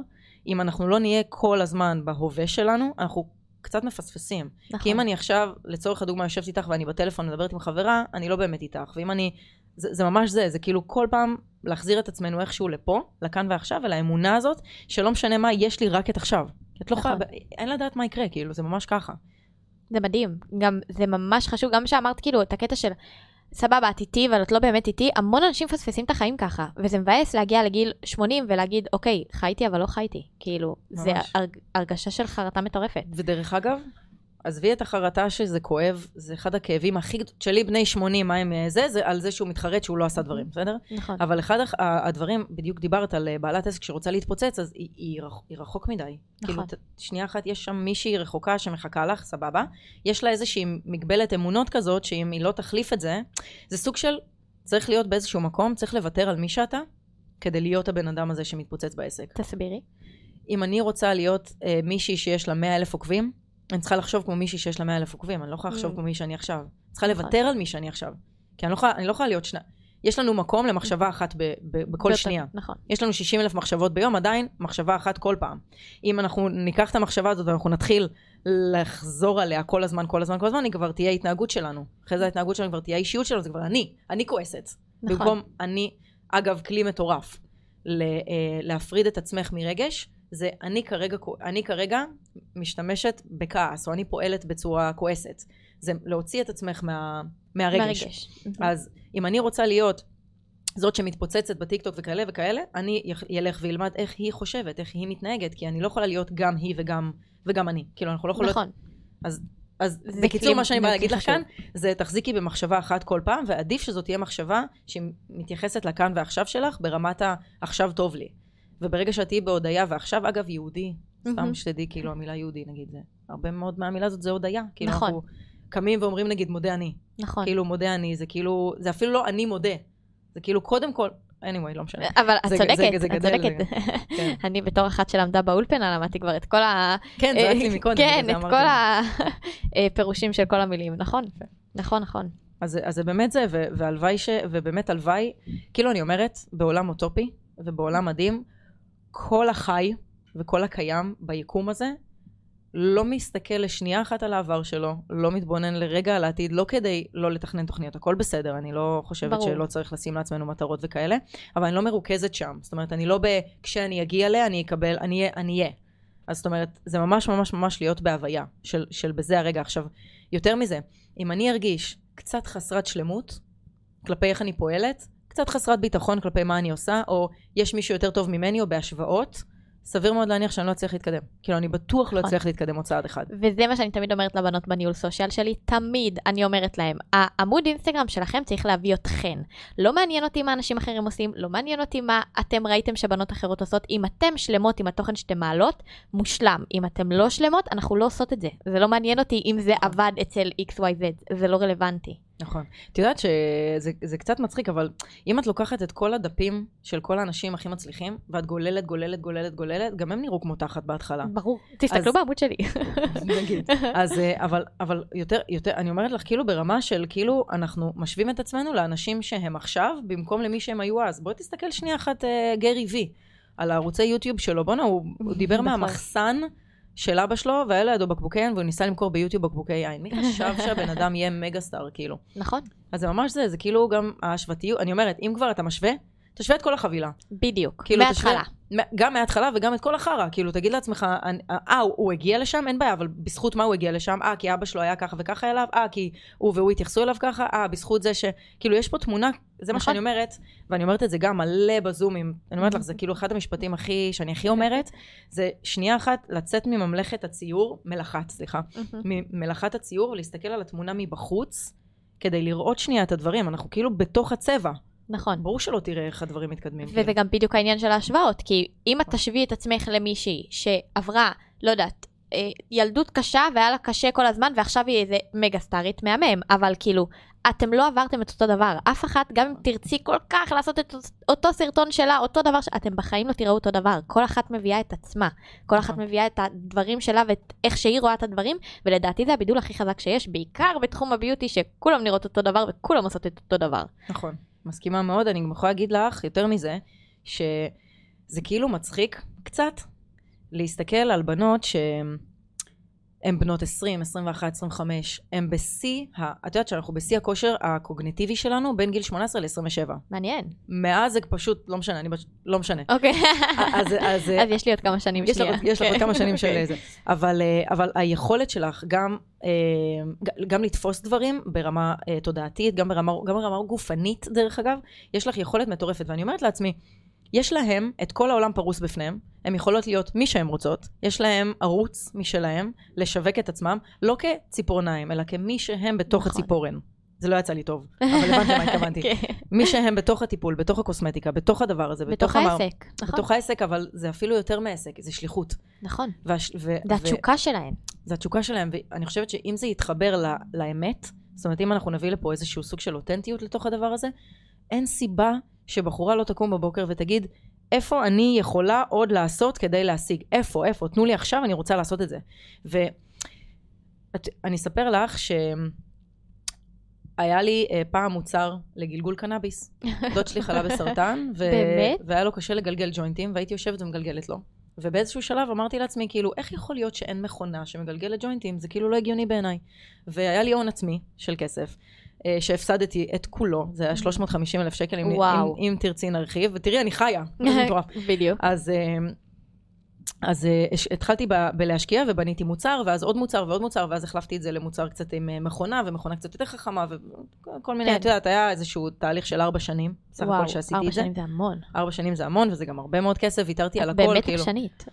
אם אנחנו לא נהיה כל הזמן בהווה שלנו, אנחנו קצת מפספסים. נכון. כי אם אני עכשיו, לצורך הדוגמה, יושבת איתך ואני בטלפון מדברת עם חברה, אני לא באמת איתך. ואם אני... זה, זה ממש זה, זה כאילו כל פעם להחזיר את עצמנו איכשהו לפה, לכאן ועכשיו, ולאמונה הזאת, שלא משנה מה, יש לי רק את עכשיו. את לא נכון. יכולה, אין לדעת מה יקרה, כאילו, זה ממש ככה. זה מדהים. גם, זה ממש חשוב, גם שאמרת כאילו את הקטע של סבבה, את איתי, אבל את לא באמת איתי, המון אנשים מפספסים את החיים ככה, וזה מבאס להגיע לגיל 80 ולהגד, אוקיי, חייתי אבל לא חייתי. כאילו, ממש. זה הרג, הרגשה של חרטה מטורפת. ודרך אגב, עזבי את החרטה שזה כואב, זה אחד הכאבים הכי גדולים, שלי בני 80, מה הם זה, זה על זה שהוא מתחרט שהוא לא עשה דברים, בסדר? נכון. אבל אחד הדברים, בדיוק דיברת על אה, בעלת עסק שרוצה להתפוצץ, אז היא, היא, רח, היא רחוק מדי. נכון. כאילו, שנייה אחת, יש שם מישהי רחוקה שמחכה לך, סבבה. יש לה איזושהי מגבלת אמונות כזאת, שאם היא לא תחליף את זה, זה סוג של, צריך להיות באיזשהו מקום, צריך לוותר על מי שאתה, כדי להיות הבן אדם הזה שמתפוצץ בעסק. תסבירי. אם אני רוצה להיות אה, מישהי שיש לה 100 אלף עוקבים, אני צריכה לחשוב כמו מישהי שיש לה 100 אלף עוקבים, אני לא יכולה לחשוב mm. כמו מי שאני עכשיו. אני צריכה נכון. לוותר על מי שאני עכשיו. כי אני לא יכולה, אני לא יכולה להיות שנה... יש לנו מקום למחשבה אחת ב, ב, בכל שנייה. נכון. יש לנו 60 אלף מחשבות ביום, עדיין מחשבה אחת כל פעם. אם אנחנו ניקח את המחשבה הזאת ואנחנו נתחיל לחזור עליה כל הזמן, כל הזמן, כל הזמן, היא כבר תהיה ההתנהגות שלנו. אחרי זה ההתנהגות שלנו כבר תהיה האישיות שלנו, זה כבר אני, אני כועסת. נכון. במקום אני, אגב, כלי מטורף. אה, להפריד את עצמך מרגש, זה אני כרגע, אני כרגע משתמשת בכעס, או אני פועלת בצורה כועסת. זה להוציא את עצמך מה, מהרגש. מהרגש. אז אם אני רוצה להיות זאת שמתפוצצת בטיקטוק וכאלה וכאלה, אני אלך ואלמד איך היא חושבת, איך היא מתנהגת, כי אני לא יכולה להיות גם היא וגם, וגם אני. כאילו, אנחנו לא יכולות... נכון. אז אז בקיצור, מה שאני באה להגיד לך כאן, זה תחזיקי במחשבה אחת כל פעם, ועדיף שזאת תהיה מחשבה שמתייחסת לכאן ועכשיו שלך, ברמת ה"עכשיו טוב לי". וברגע שאת תהיי בהודיה, ועכשיו אגב יהודי, סתם שתדעי, כאילו המילה יהודי נגיד זה, הרבה מאוד מהמילה הזאת זה הודיה. כאילו נכון. אנחנו קמים ואומרים נגיד מודה אני. נכון. כאילו מודה אני, זה כאילו, זה אפילו לא אני מודה. זה כאילו קודם כל, anyway, לא משנה. אבל את צודקת, את צודקת. כן. אני בתור אחת שלמדה באולפנה, למדתי כבר את כל ה... כן, זרקתי מקודם, כן, את כל הפירושים של כל המילים, נכון, נכון, נכון. אז, אז זה באמת זה, והלוואי ש... ובאמת הלוואי, כאילו אני אומרת, בעולם אוטופי ובעולם מדהים, כל החי וכל הקיים ביקום הזה לא מסתכל לשנייה אחת על העבר שלו, לא מתבונן לרגע על העתיד, לא כדי לא לתכנן תוכניות, הכל בסדר, אני לא חושבת ברור. שלא צריך לשים לעצמנו מטרות וכאלה, אבל אני לא מרוכזת שם. זאת אומרת, אני לא ב... כשאני אגיע אליה, אני אקבל, אני אהיה. אז זאת אומרת, זה ממש ממש ממש להיות בהוויה של, של בזה הרגע. עכשיו, יותר מזה, אם אני ארגיש קצת חסרת שלמות כלפי איך אני פועלת, קצת חסרת ביטחון כלפי מה אני עושה, או יש מישהו יותר טוב ממני, או בהשוואות, סביר מאוד להניח שאני לא אצליח להתקדם. כאילו, אני בטוח לא נכון. אצליח להתקדם עוד צעד אחד. וזה מה שאני תמיד אומרת לבנות בניהול סושיאל שלי, תמיד אני אומרת להם, העמוד אינסטגרם שלכם צריך להביא אתכן. לא מעניין אותי מה אנשים אחרים עושים, לא מעניין אותי מה אתם ראיתם שבנות אחרות עושות. אם אתם שלמות עם התוכן שאתם מעלות, מושלם. אם אתם לא שלמות, אנחנו לא עושות את זה. זה לא מעניין אותי אם זה עבד אצל XYZ, זה לא רלוונטי. נכון. את יודעת שזה קצת מצחיק, אבל אם את לוקחת את כל הדפים של כל האנשים הכי מצליחים, ואת גוללת, גוללת, גוללת, גוללת, גם הם נראו כמו תחת בהתחלה. ברור. תסתכלו בעמוד שלי. נגיד. אז, אה, אבל, אבל יותר, יותר, אני אומרת לך, כאילו ברמה של, כאילו, אנחנו משווים את עצמנו לאנשים שהם עכשיו, במקום למי שהם היו אז. בואי תסתכל שנייה אחת, אה, גרי וי, על הערוצי יוטיוב שלו. בואנה, הוא, הוא דיבר נכון. מהמחסן. של אבא שלו, והיה לידו בקבוקי יין, והוא ניסה למכור ביוטיוב בקבוקי יין. מי חשב שהבן אדם יהיה מגה סטאר, כאילו? נכון. אז זה ממש זה, זה כאילו גם ההשוותיות, אני אומרת, אם כבר אתה משווה, תשווה את כל החבילה. בדיוק, כאילו, מההתחלה. גם מההתחלה וגם את כל החרא, כאילו, תגיד לעצמך, אה, הוא, הוא הגיע לשם? אין בעיה, אבל בזכות מה הוא הגיע לשם? אה, כי אבא שלו היה ככה וככה אליו? אה, כי הוא והוא התייחסו אליו ככה? אה, בזכות זה ש... כאילו, יש פה תמונה, זה מה נכון. שאני אומרת, ואני אומרת את זה גם מלא בזומים. אני אומרת לך, זה כאילו אחד המשפטים הכי, שאני הכי אומרת, זה שנייה אחת לצאת מממלכת הציור, מלאכת, סליחה, ממלאכת הציור, להסתכל על התמונה מבחוץ, כדי לראות שנייה את הדברים. אנחנו כאילו בתוך הצבע. נכון. ברור שלא תראה איך הדברים מתקדמים. וזה גם בדיוק העניין של ההשוואות, כי אם את תשווי את עצמך למישהי שעברה, לא יודעת, אה, ילדות קשה והיה לה קשה כל הזמן ועכשיו היא איזה מגה סטארית מהמם אבל כאילו אתם לא עברתם את אותו דבר אף אחת גם אם תרצי כל כך לעשות את אותו סרטון שלה אותו דבר אתם בחיים לא תראו אותו דבר כל אחת מביאה את עצמה כל אחת נכון. מביאה את הדברים שלה ואת איך שהיא רואה את הדברים ולדעתי זה הבידול הכי חזק שיש בעיקר בתחום הביוטי שכולם נראות אותו דבר וכולם עושות את אותו דבר. נכון מסכימה מאוד אני גם יכולה להגיד לך יותר מזה שזה כאילו מצחיק קצת להסתכל על בנות שהן בנות 20, 21, 25, הן בשיא, את יודעת שאנחנו בשיא הכושר הקוגניטיבי שלנו בין גיל 18 ל-27. מעניין. מאז זה פשוט, לא משנה, אני לא משנה. אוקיי. אז, אז, אז יש לי עוד כמה שנים יש לך, יש לך עוד כמה שנים של זה. אבל, אה, אבל היכולת שלך גם, אה, גם לתפוס דברים ברמה אה, תודעתית, גם ברמה, גם ברמה גופנית דרך אגב, יש לך יכולת מטורפת. ואני אומרת לעצמי, יש להם את כל העולם פרוס בפניהם, הן יכולות להיות מי שהן רוצות, יש להם ערוץ משלהם לשווק את עצמם, לא כציפורניים, אלא כמי שהם בתוך נכון. הציפורן. זה לא יצא לי טוב, אבל הבנתי מה התכוונתי. כן. מי שהם בתוך הטיפול, בתוך הקוסמטיקה, בתוך הדבר הזה, בתוך, בתוך העסק, המר... נכון. בתוך העסק, אבל זה אפילו יותר מעסק, זה שליחות. נכון. והש... ו... זה התשוקה ו... שלהם. זה התשוקה שלהם, ואני חושבת שאם זה יתחבר ל... לאמת, זאת אומרת, אם אנחנו נביא לפה איזשהו סוג של אותנטיות לתוך הדבר הזה, אין סיבה שבחורה לא תקום בבוקר ותגיד, איפה אני יכולה עוד לעשות כדי להשיג? איפה, איפה? תנו לי עכשיו, אני רוצה לעשות את זה. ואני אספר לך שהיה לי uh, פעם מוצר לגלגול קנאביס. דוד שלי חלה בסרטן, ו... באמת? והיה לו קשה לגלגל ג'וינטים, והייתי יושבת ומגלגלת לו. ובאיזשהו שלב אמרתי לעצמי, כאילו, איך יכול להיות שאין מכונה שמגלגלת ג'וינטים? זה כאילו לא הגיוני בעיניי. והיה לי הון עצמי של כסף. אה, שהפסדתי את כולו, זה היה 350 אלף שקל, אם, אם, אם תרצי נרחיב, ותראי, אני חיה, בדיוק. אז, אה, אז אה, התחלתי ב, בלהשקיע ובניתי מוצר, ואז עוד מוצר ועוד מוצר, ואז החלפתי את זה למוצר קצת עם מכונה, ומכונה קצת יותר חכמה, וכל מיני, כן. את יודעת, היה איזשהו תהליך של ארבע שנים, סך הכל שעשיתי את זה. ארבע שנים זה המון. ארבע שנים זה המון, וזה גם הרבה מאוד כסף, ויתרתי על הכל, באמת כאילו. עקשנית.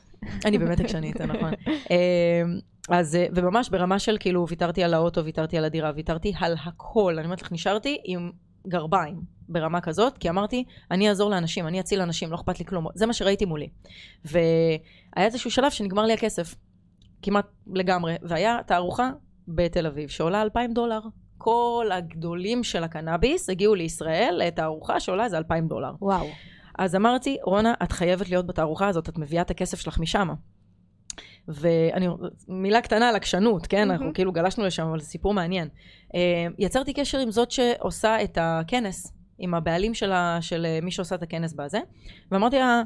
אני באמת עקשנית, זה נכון. אז, אה, וממש ברמה של כאילו, ויתרתי על האוטו, ויתרתי על הדירה, ויתרתי על הכל. אני אומרת לך, נשארתי עם גרביים ברמה כזאת, כי אמרתי, אני אעזור לאנשים, אני אציל אנשים, לא אכפת לי כלום. זה מה שראיתי מולי. והיה איזשהו שלב שנגמר לי הכסף, כמעט לגמרי, והיה תערוכה בתל אביב, שעולה 2,000 דולר. כל הגדולים של הקנאביס הגיעו לישראל לתערוכה שעולה איזה 2,000 דולר. וואו. אז אמרתי, רונה, את חייבת להיות בתערוכה הזאת, את מביאה את הכסף שלך משם. ואני, מילה קטנה על עקשנות, כן? Mm-hmm. אנחנו כאילו גלשנו לשם, אבל זה סיפור מעניין. Uh, יצרתי קשר עם זאת שעושה את הכנס, עם הבעלים שלה, של מי שעושה את הכנס בזה, ואמרתי לה,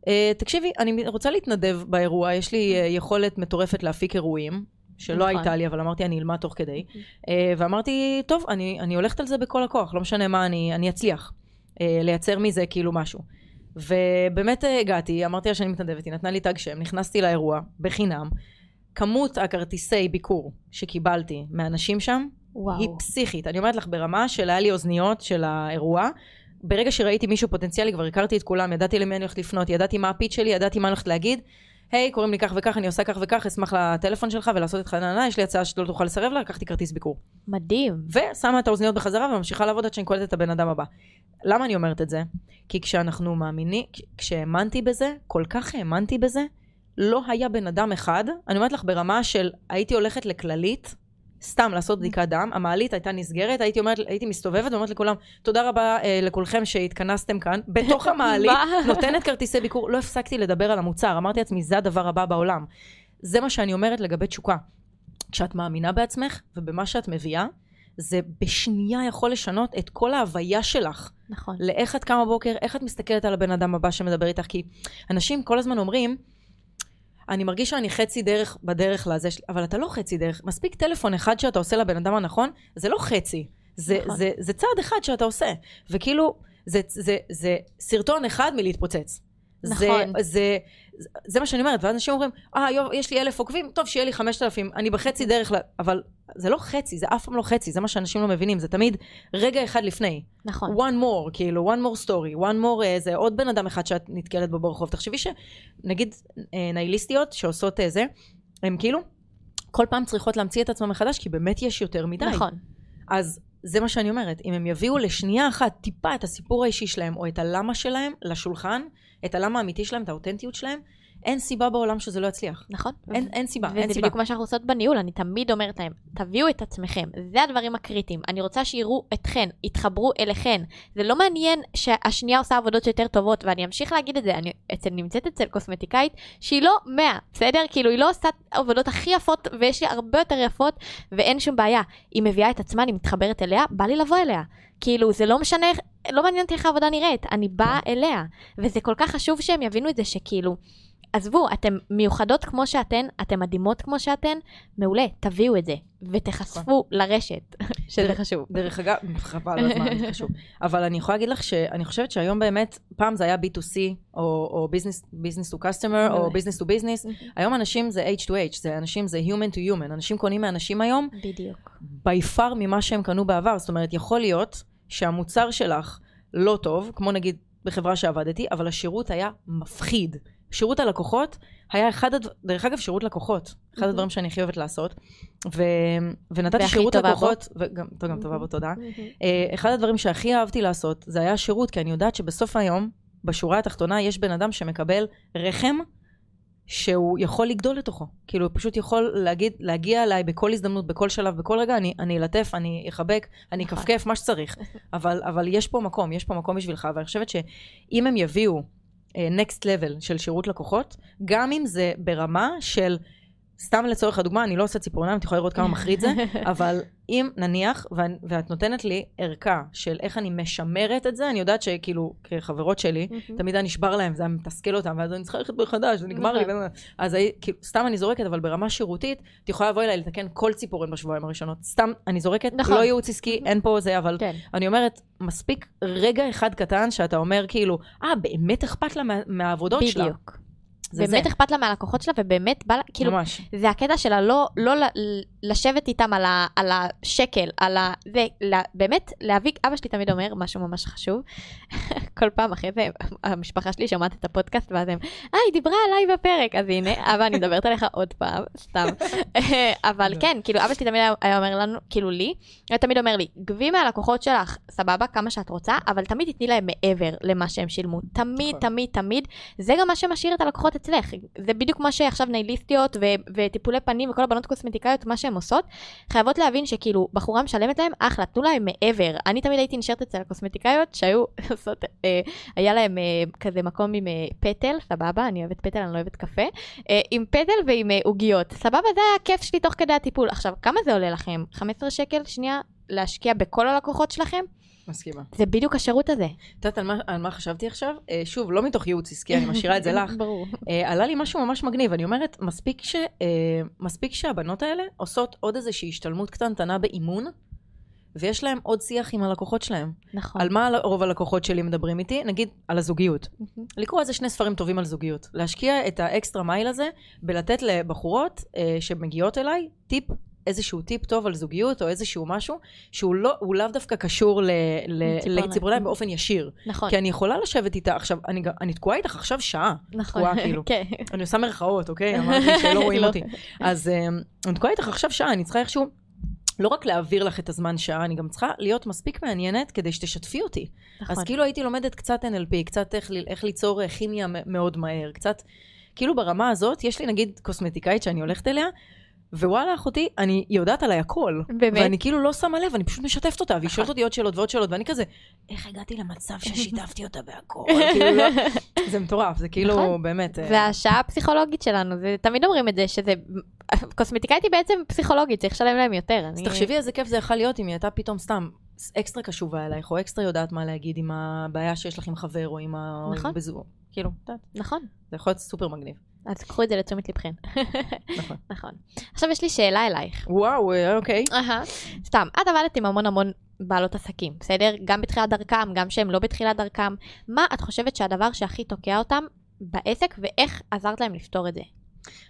uh, תקשיבי, אני רוצה להתנדב באירוע, יש לי יכולת מטורפת להפיק אירועים, שלא נכון. הייתה לי, אבל אמרתי, אני אלמד תוך כדי. ואמרתי, טוב, אני, אני הולכת על זה בכל הכוח, לא משנה מה, אני, אני אצליח לייצר מזה כאילו משהו. ובאמת אה, הגעתי, אמרתי לה שאני מתנדבת, היא נתנה לי תג שם, נכנסתי לאירוע בחינם. כמות הכרטיסי ביקור שקיבלתי מאנשים שם, וואו. היא פסיכית. אני אומרת לך, ברמה של היה לי אוזניות של האירוע, ברגע שראיתי מישהו פוטנציאלי, כבר הכרתי את כולם, ידעתי למי אני הולכת לפנות, ידעתי מה הפיץ שלי, ידעתי מה אני הולכת להגיד. היי, hey, קוראים לי כך וכך, אני עושה כך וכך, אשמח לטלפון שלך ולעשות איתך נענה, יש לי הצעה שלא תוכל לסרב לה, לקחתי כרטיס ביקור. מדהים. ושמה את האוזניות בחזרה וממשיכה לעבוד עד שאני קולטת את הבן אדם הבא. למה אני אומרת את זה? כי כשאנחנו מאמינים, כשהאמנתי בזה, כל כך האמנתי בזה, לא היה בן אדם אחד, אני אומרת לך ברמה של הייתי הולכת לכללית, סתם לעשות בדיקת דם, המעלית הייתה נסגרת, הייתי אומרת, הייתי מסתובבת ואומרת לכולם, תודה רבה אה, לכולכם שהתכנסתם כאן, בתוך המעלית, נותנת כרטיסי ביקור, לא הפסקתי לדבר על המוצר, אמרתי לעצמי, זה הדבר הבא בעולם. זה מה שאני אומרת לגבי תשוקה. כשאת מאמינה בעצמך ובמה שאת מביאה, זה בשנייה יכול לשנות את כל ההוויה שלך. נכון. לאיך את קמה בבוקר, איך את מסתכלת על הבן אדם הבא שמדבר איתך, כי אנשים כל הזמן אומרים, אני מרגיש שאני חצי דרך בדרך לזה, אבל אתה לא חצי דרך. מספיק טלפון אחד שאתה עושה לבן אדם הנכון, זה לא חצי. זה, נכון. זה, זה צעד אחד שאתה עושה. וכאילו, זה, זה, זה, זה סרטון אחד מלהתפוצץ. נכון. זה, זה, זה מה שאני אומרת, ואז אנשים אומרים, אה, יש לי אלף עוקבים, טוב, שיהיה לי חמשת אלפים, אני בחצי דרך, אבל זה לא חצי, זה אף פעם לא חצי, זה מה שאנשים לא מבינים, זה תמיד רגע אחד לפני. נכון. one more, כאילו, one more story, one more, אה, זה עוד בן אדם אחד שאת נתקלת בו ברחוב. תחשבי שנגיד אה, נייליסטיות שעושות אה, זה, הם כאילו, כל פעם צריכות להמציא את עצמם מחדש, כי באמת יש יותר מדי. נכון. אז זה מה שאני אומרת, אם הם יביאו לשנייה אחת טיפה את הסיפור האישי שלהם, או את הלמה שלהם לשולחן, את הלמה האמיתי שלהם, את האותנטיות שלהם, אין סיבה בעולם שזה לא יצליח. נכון. אין, אין סיבה, אין סיבה. וזה בדיוק מה שאנחנו עושות בניהול, אני תמיד אומרת להם, תביאו את עצמכם, זה הדברים הקריטיים. אני רוצה שיראו אתכן, יתחברו אליכן. זה לא מעניין שהשנייה עושה עבודות יותר טובות, ואני אמשיך להגיד את זה, אני אצל, נמצאת אצל קוסמטיקאית שהיא לא 100, בסדר? כאילו היא לא עושה עבודות הכי יפות, ויש לי הרבה יותר יפות, ואין שום בעיה. היא מביאה את עצמה, אני מתחברת אליה, בא לי לבוא אליה. כאילו, זה לא משנה, לא מעניין אותי איך העבודה נראית, אני באה אליה. וזה כל כך חשוב שהם יבינו את זה שכאילו, עזבו, אתן מיוחדות כמו שאתן, אתן מדהימות כמו שאתן, מעולה, תביאו את זה, ותחשפו נכון. לרשת, שזה חשוב. דרך אגב, חבל על הזמן, זה חשוב. אבל אני יכולה להגיד לך שאני חושבת שהיום באמת, פעם זה היה B2C, או business to customer, או business to business, היום אנשים זה H2H, זה אנשים זה human to human, אנשים קונים מאנשים היום, בדיוק. by far ממה שהם קנו בעבר, זאת אומרת, יכול להיות שהמוצר שלך לא טוב, כמו נגיד בחברה שעבדתי, אבל השירות היה מפחיד. שירות הלקוחות היה אחד, הד... דרך אגב, שירות לקוחות, אחד mm-hmm. הדברים שאני הכי אוהבת לעשות. ו... ונתתי שירות לקוחות, וגם, טוב, גם טובה בו, תודה. Mm-hmm. אחד הדברים שהכי אהבתי לעשות, זה היה שירות, כי אני יודעת שבסוף היום, בשורה התחתונה, יש בן אדם שמקבל רחם שהוא יכול לגדול לתוכו. כאילו, הוא פשוט יכול להגיד, להגיע אליי בכל הזדמנות, בכל שלב, בכל רגע, אני, אני אלטף, אני אחבק, אני נכון. אכפכף, מה שצריך. אבל, אבל יש פה מקום, יש פה מקום בשבילך, ואני חושבת שאם הם יביאו נקסט uh, לבל של שירות לקוחות, גם אם זה ברמה של, סתם לצורך הדוגמה, אני לא עושה ציפורניים, את יכולה לראות כמה מחריד זה, אבל אם נניח, ואת, נותנת לי ערכה של איך אני משמרת את זה, אני יודעת שכאילו, כחברות שלי, תמיד היה נשבר להם, זה היה מתסכל אותם, ואז אני צריכה ללכת מחדש, זה נגמר לי, נכון. אז כאילו, סתם אני זורקת, אבל ברמה שירותית, את יכולה לבוא אליי לתקן כל ציפורן בשבועיים הראשונות. סתם, אני זורקת, נכון. לא ייעוץ עסקי, אין פה זה, אבל כן. אני אומרת, מספיק רגע אחד קטן שאתה אומר כאילו, אה, באמת אכפת לה מהעבודות שלה. בדיוק. באמת זה. אכפת לה מהלקוחות שלה, ובאמת בא לה, כאילו, ממש. זה הקטע שלה לא, לא לשבת איתם על, ה, על השקל, על ה... זה, לה, באמת להביא, אבא שלי תמיד אומר משהו ממש חשוב, כל פעם אחרי זה, המשפחה שלי שומעת את הפודקאסט, ואז הם, אה, היא דיברה עליי בפרק, אז הנה, אבא, אני מדברת עליך עוד פעם, סתם. אבל כן, כאילו, אבא שלי תמיד היה אומר לנו, כאילו לי, הוא תמיד אומר לי, גבי מהלקוחות שלך, סבבה, כמה שאת רוצה, אבל תמיד תתני להם מעבר למה שהם שילמו. תמיד, נכון. תמיד, תמיד. זה גם מה שמשאיר את הלקוחות אצלך. זה בדיוק מה שעכשיו נייליסטיות ו- וטיפולי פנים וכל הבנות קוסמטיקאיות, מה שהן עושות, חייבות להבין שכאילו, בחורה משלמת להם, אחלה, תנו להם מעבר. אני תמיד הייתי נשארת אצל הקוסמטיקאיות שהיו עושות, אה, היה להם אה, כזה מקום עם אה, פטל, סבבה, אני אוהבת פטל, אני לא אוהבת קפה, אה, עם פטל ועם אה, עוגיות. אה, סבבה, זה היה הכיף שלי תוך כדי הטיפול. עכשיו, כמה זה עולה לכם? 15 שקל שנייה להשקיע בכל הלקוחות שלכם? מסכימה. זה בדיוק השירות הזה. את יודעת על, על מה חשבתי עכשיו? אה, שוב, לא מתוך ייעוץ עסקי, אני משאירה את זה לך. ברור. אה, עלה לי משהו ממש מגניב, אני אומרת, מספיק, ש, אה, מספיק שהבנות האלה עושות עוד איזושהי השתלמות קטנטנה באימון, ויש להם עוד שיח עם הלקוחות שלהם. נכון. על מה רוב הלקוחות שלי מדברים איתי? נגיד, על הזוגיות. לקרוא איזה שני ספרים טובים על זוגיות. להשקיע את האקסטרה מייל הזה בלתת לבחורות אה, שמגיעות אליי טיפ איזשהו טיפ טוב על זוגיות, או איזשהו משהו, שהוא לא, לאו דווקא קשור לציפורניים באופן ישיר. נכון. כי אני יכולה לשבת איתה, עכשיו, אני, אני תקועה איתך עכשיו שעה. נכון. תקועה כאילו. כן. אני עושה מרכאות, אוקיי? אמרתי שלא רואים לא. אותי. אז אה, אני תקועה איתך עכשיו שעה, אני צריכה איכשהו... לא רק להעביר לך את הזמן שעה, אני גם צריכה להיות מספיק מעניינת כדי שתשתפי אותי. נכון. אז כאילו הייתי לומדת קצת NLP, קצת איך, איך ליצור אה, כימיה מאוד מהר, קצת... כאילו ברמה הזאת, יש לי נגיד קוסמטיקאית שאני הולכת אליה, ווואלה אחותי, אני יודעת עליי הכל. באמת? ואני כאילו לא שמה לב, אני פשוט משתפת אותה, והיא שואלת אותי עוד שאלות ועוד שאלות, ואני כזה, איך הגעתי למצב ששיתפתי אותה בהכל? כאילו, לא, זה מטורף, זה כאילו, נכון. באמת. זה אה, השעה הפסיכולוגית שלנו, תמיד אומרים את זה, שזה, קוסמטיקאית היא בעצם פסיכולוגית, צריך לשלם להם יותר. אז תחשבי איזה כיף זה יכול להיות אם היא הייתה פתאום סתם אקסטרה קשובה אלייך, או אקסטרה יודעת מה להגיד עם הבעיה שיש לך עם חבר, או עם ה... נכון. כאילו, נכון. זה יכול להיות סופר מגניב. אז קחו את זה לתשומת לבכם. נכון. נכון. עכשיו יש לי שאלה אלייך. וואו, אה, אוקיי. סתם, את עבדת עם המון המון בעלות עסקים, בסדר? גם בתחילת דרכם, גם שהם לא בתחילת דרכם. מה את חושבת שהדבר שהכי תוקע אותם בעסק, ואיך עזרת להם לפתור את זה?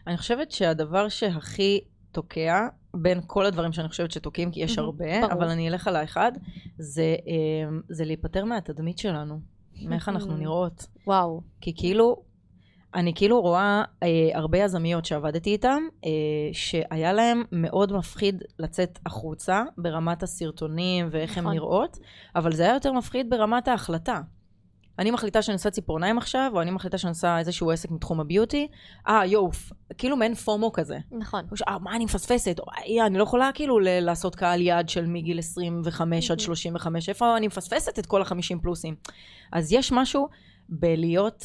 אני חושבת שהדבר שהכי תוקע, בין כל הדברים שאני חושבת שתוקעים, כי יש הרבה, אבל אני אלך על האחד, זה, אה, זה להיפטר מהתדמית שלנו. מאיך אנחנו נראות. וואו. כי כאילו, אני כאילו רואה אה, הרבה יזמיות שעבדתי איתן, אה, שהיה להן מאוד מפחיד לצאת החוצה ברמת הסרטונים ואיך נכון. הן נראות, אבל זה היה יותר מפחיד ברמת ההחלטה. אני מחליטה שאני עושה ציפורניים עכשיו, או אני מחליטה שאני עושה איזשהו עסק מתחום הביוטי, אה, יואו, כאילו מעין פומו כזה. נכון. אה, מה אני מפספסת? אה, אני לא יכולה כאילו לעשות קהל יעד של מגיל 25 עד 35, איפה אני מפספסת את כל ה-50 פלוסים? אז יש משהו בלהיות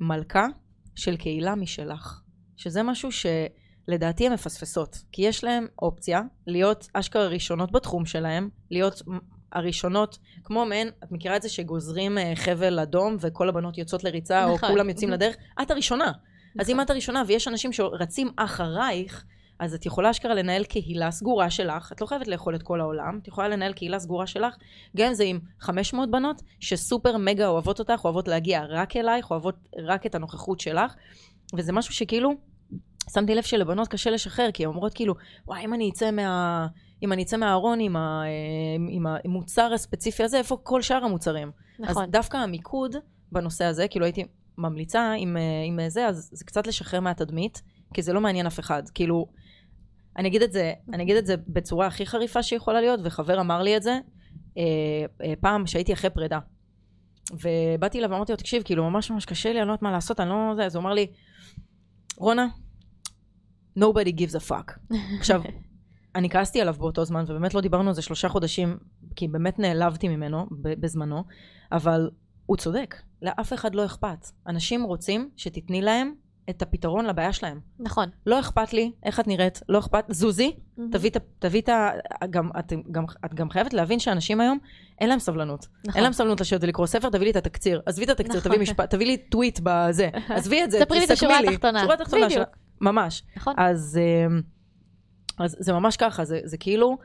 מלכה של קהילה משלך, שזה משהו שלדעתי הן מפספסות, כי יש להן אופציה להיות אשכרה ראשונות בתחום שלהן, להיות הראשונות, כמו מעין, את מכירה את זה שגוזרים אה, חבל אדום וכל הבנות יוצאות לריצה, נכון. או כולם יוצאים לדרך? את הראשונה. נכון. אז אם נכון. את הראשונה ויש אנשים שרצים אחרייך, אז את יכולה אשכרה לנהל קהילה סגורה שלך, את לא חייבת לאכול את כל העולם, את יכולה לנהל קהילה סגורה שלך, גם אם זה עם 500 בנות שסופר מגה אוהבות אותך, אוהבות להגיע רק אלייך, אוהבות רק את הנוכחות שלך, וזה משהו שכאילו, שמתי לב שלבנות קשה לשחרר, כי הן אומרות כאילו, וואי, אם אני אצא מה... אם אני אצא מהארון עם, ה, עם המוצר הספציפי הזה, איפה כל שאר המוצרים? נכון. אז דווקא המיקוד בנושא הזה, כאילו הייתי ממליצה עם, עם זה, אז זה קצת לשחרר מהתדמית, כי זה לא מעניין אף אחד. כאילו, אני אגיד את זה, אני אגיד את זה בצורה הכי חריפה שיכולה להיות, וחבר אמר לי את זה, אה, אה, פעם שהייתי אחרי פרידה. ובאתי אליו ואמרתי לו, תקשיב, כאילו, ממש ממש קשה לי, אני לא יודעת מה לעשות, אני לא... זה, אז הוא אמר לי, רונה, nobody gives a fuck. עכשיו, אני כעסתי עליו באותו זמן, ובאמת לא דיברנו על זה שלושה חודשים, כי באמת נעלבתי ממנו בזמנו, אבל הוא צודק, לאף אחד לא אכפת. אנשים רוצים שתתני להם את הפתרון לבעיה שלהם. נכון. לא אכפת לי איך את נראית, לא אכפת, זוזי, mm-hmm. תביא את ה... גם, את, גם, את גם חייבת להבין שאנשים היום, אין להם סבלנות. נכון. אין להם סבלנות לשבת ולקרוא ספר, תביא לי את התקציר. עזבי את התקציר, נכון. תביא משפט, תביא לי טוויט בזה. עזבי את זה, תסכמי לי. ספרי לי את השורה התחתונה. שורה התחתונה, ממש. נכון. אז... אמ, אז זה ממש ככה, זה, זה כאילו,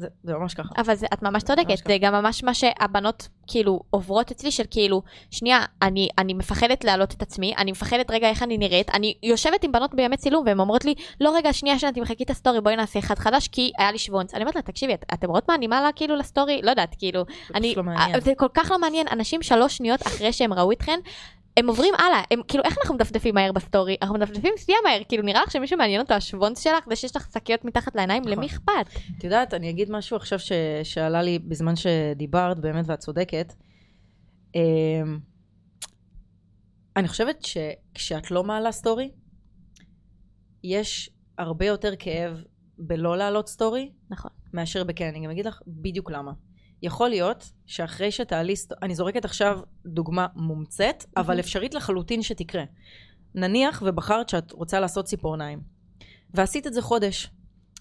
זה, זה ממש ככה. אבל זה, את ממש צודקת, זה גם ממש מה שהבנות כאילו עוברות אצלי של כאילו, שנייה, אני, אני מפחדת להעלות את עצמי, אני מפחדת רגע איך אני נראית, אני יושבת עם בנות בימי צילום והן אומרות לי, לא רגע, שנייה, שנייה, תמחקי את הסטורי, בואי נעשה אחד חדש, כי היה לי שוונץ. אני אומרת לה, תקשיבי, את, אתם רואות מה אני מעלה כאילו לסטורי? לא יודעת, כאילו, זה אני, לא מעניין. זה כל כך לא מעניין, אנשים שלוש שניות אחרי שהם ראו אתכן, הם עוברים הלאה, הם כאילו איך אנחנו מדפדפים מהר בסטורי? אנחנו מדפדפים שנייה מהר, כאילו נראה לך שמישהו מעניין אותו השוונץ שלך זה שיש לך שקיות מתחת לעיניים, למי נכון. אכפת? את יודעת, אני אגיד משהו עכשיו ש... שעלה לי בזמן שדיברת, באמת ואת צודקת. אמ, אני חושבת שכשאת לא מעלה סטורי, יש הרבה יותר כאב בלא להעלות סטורי, נכון. מאשר בכן, אני גם אגיד לך בדיוק למה. יכול להיות שאחרי שתעלי, אני זורקת עכשיו דוגמה מומצאת, אבל אפשרית לחלוטין שתקרה. נניח ובחרת שאת רוצה לעשות ציפורניים, ועשית את זה חודש,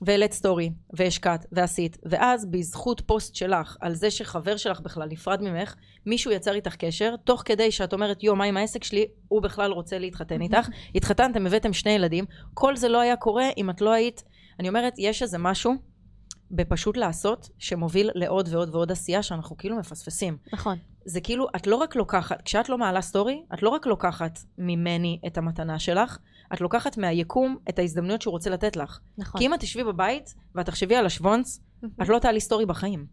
והעלית סטורי, והשקעת, ועשית, ואז בזכות פוסט שלך, על זה שחבר שלך בכלל נפרד ממך, מישהו יצר איתך קשר, תוך כדי שאת אומרת, יו, מה עם העסק שלי? הוא בכלל רוצה להתחתן איתך. התחתנתם, הבאתם שני ילדים. כל זה לא היה קורה אם את לא היית... אני אומרת, יש איזה משהו בפשוט לעשות, שמוביל לעוד ועוד ועוד עשייה שאנחנו כאילו מפספסים. נכון. זה כאילו, את לא רק לוקחת, כשאת לא מעלה סטורי, את לא רק לוקחת ממני את המתנה שלך, את לוקחת מהיקום את ההזדמנויות שהוא רוצה לתת לך. נכון. כי אם את תשבי בבית ואת תחשבי על השוונץ, את לא תעלי סטורי בחיים.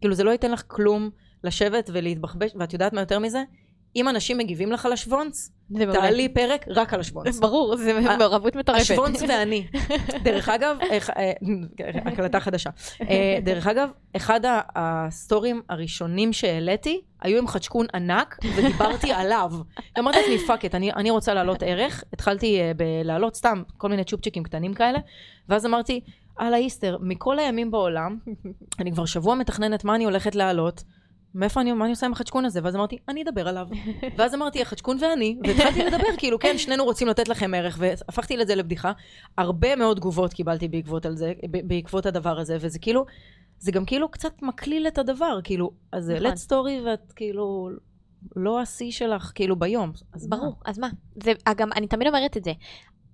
כאילו זה לא ייתן לך כלום לשבת ולהתבחבש, ואת יודעת מה יותר מזה? אם אנשים מגיבים לך על השוונץ, תעלי פרק רק על השוונץ. ברור, זה מעורבות מטורפת. השוונץ ואני. דרך אגב, אה, הקלטה חדשה. אה, דרך אגב, אחד הסטורים הראשונים שהעליתי, היו עם חדשקון ענק, ודיברתי עליו. אמרתי לעצמי, fuck it, אני רוצה להעלות ערך. התחלתי אה, להעלות סתם כל מיני צ'ופצ'יקים קטנים כאלה, ואז אמרתי, אללה יסתור, מכל הימים בעולם, אני כבר שבוע מתכננת מה אני הולכת להעלות. מאיפה אני, מה אני עושה עם החצ'קון הזה? ואז אמרתי, אני אדבר עליו. ואז אמרתי, החצ'קון ואני, והתחלתי לדבר, כאילו, כן, שנינו רוצים לתת לכם ערך, והפכתי לזה לבדיחה. הרבה מאוד תגובות קיבלתי בעקבות, זה, בעקבות הדבר הזה, וזה כאילו, זה גם כאילו קצת מקליל את הדבר, כאילו, אז נכון. let's story ואת כאילו... לא השיא שלך, כאילו, ביום. אז ברור, מה? אז מה? זה, גם, אני תמיד אומרת את זה.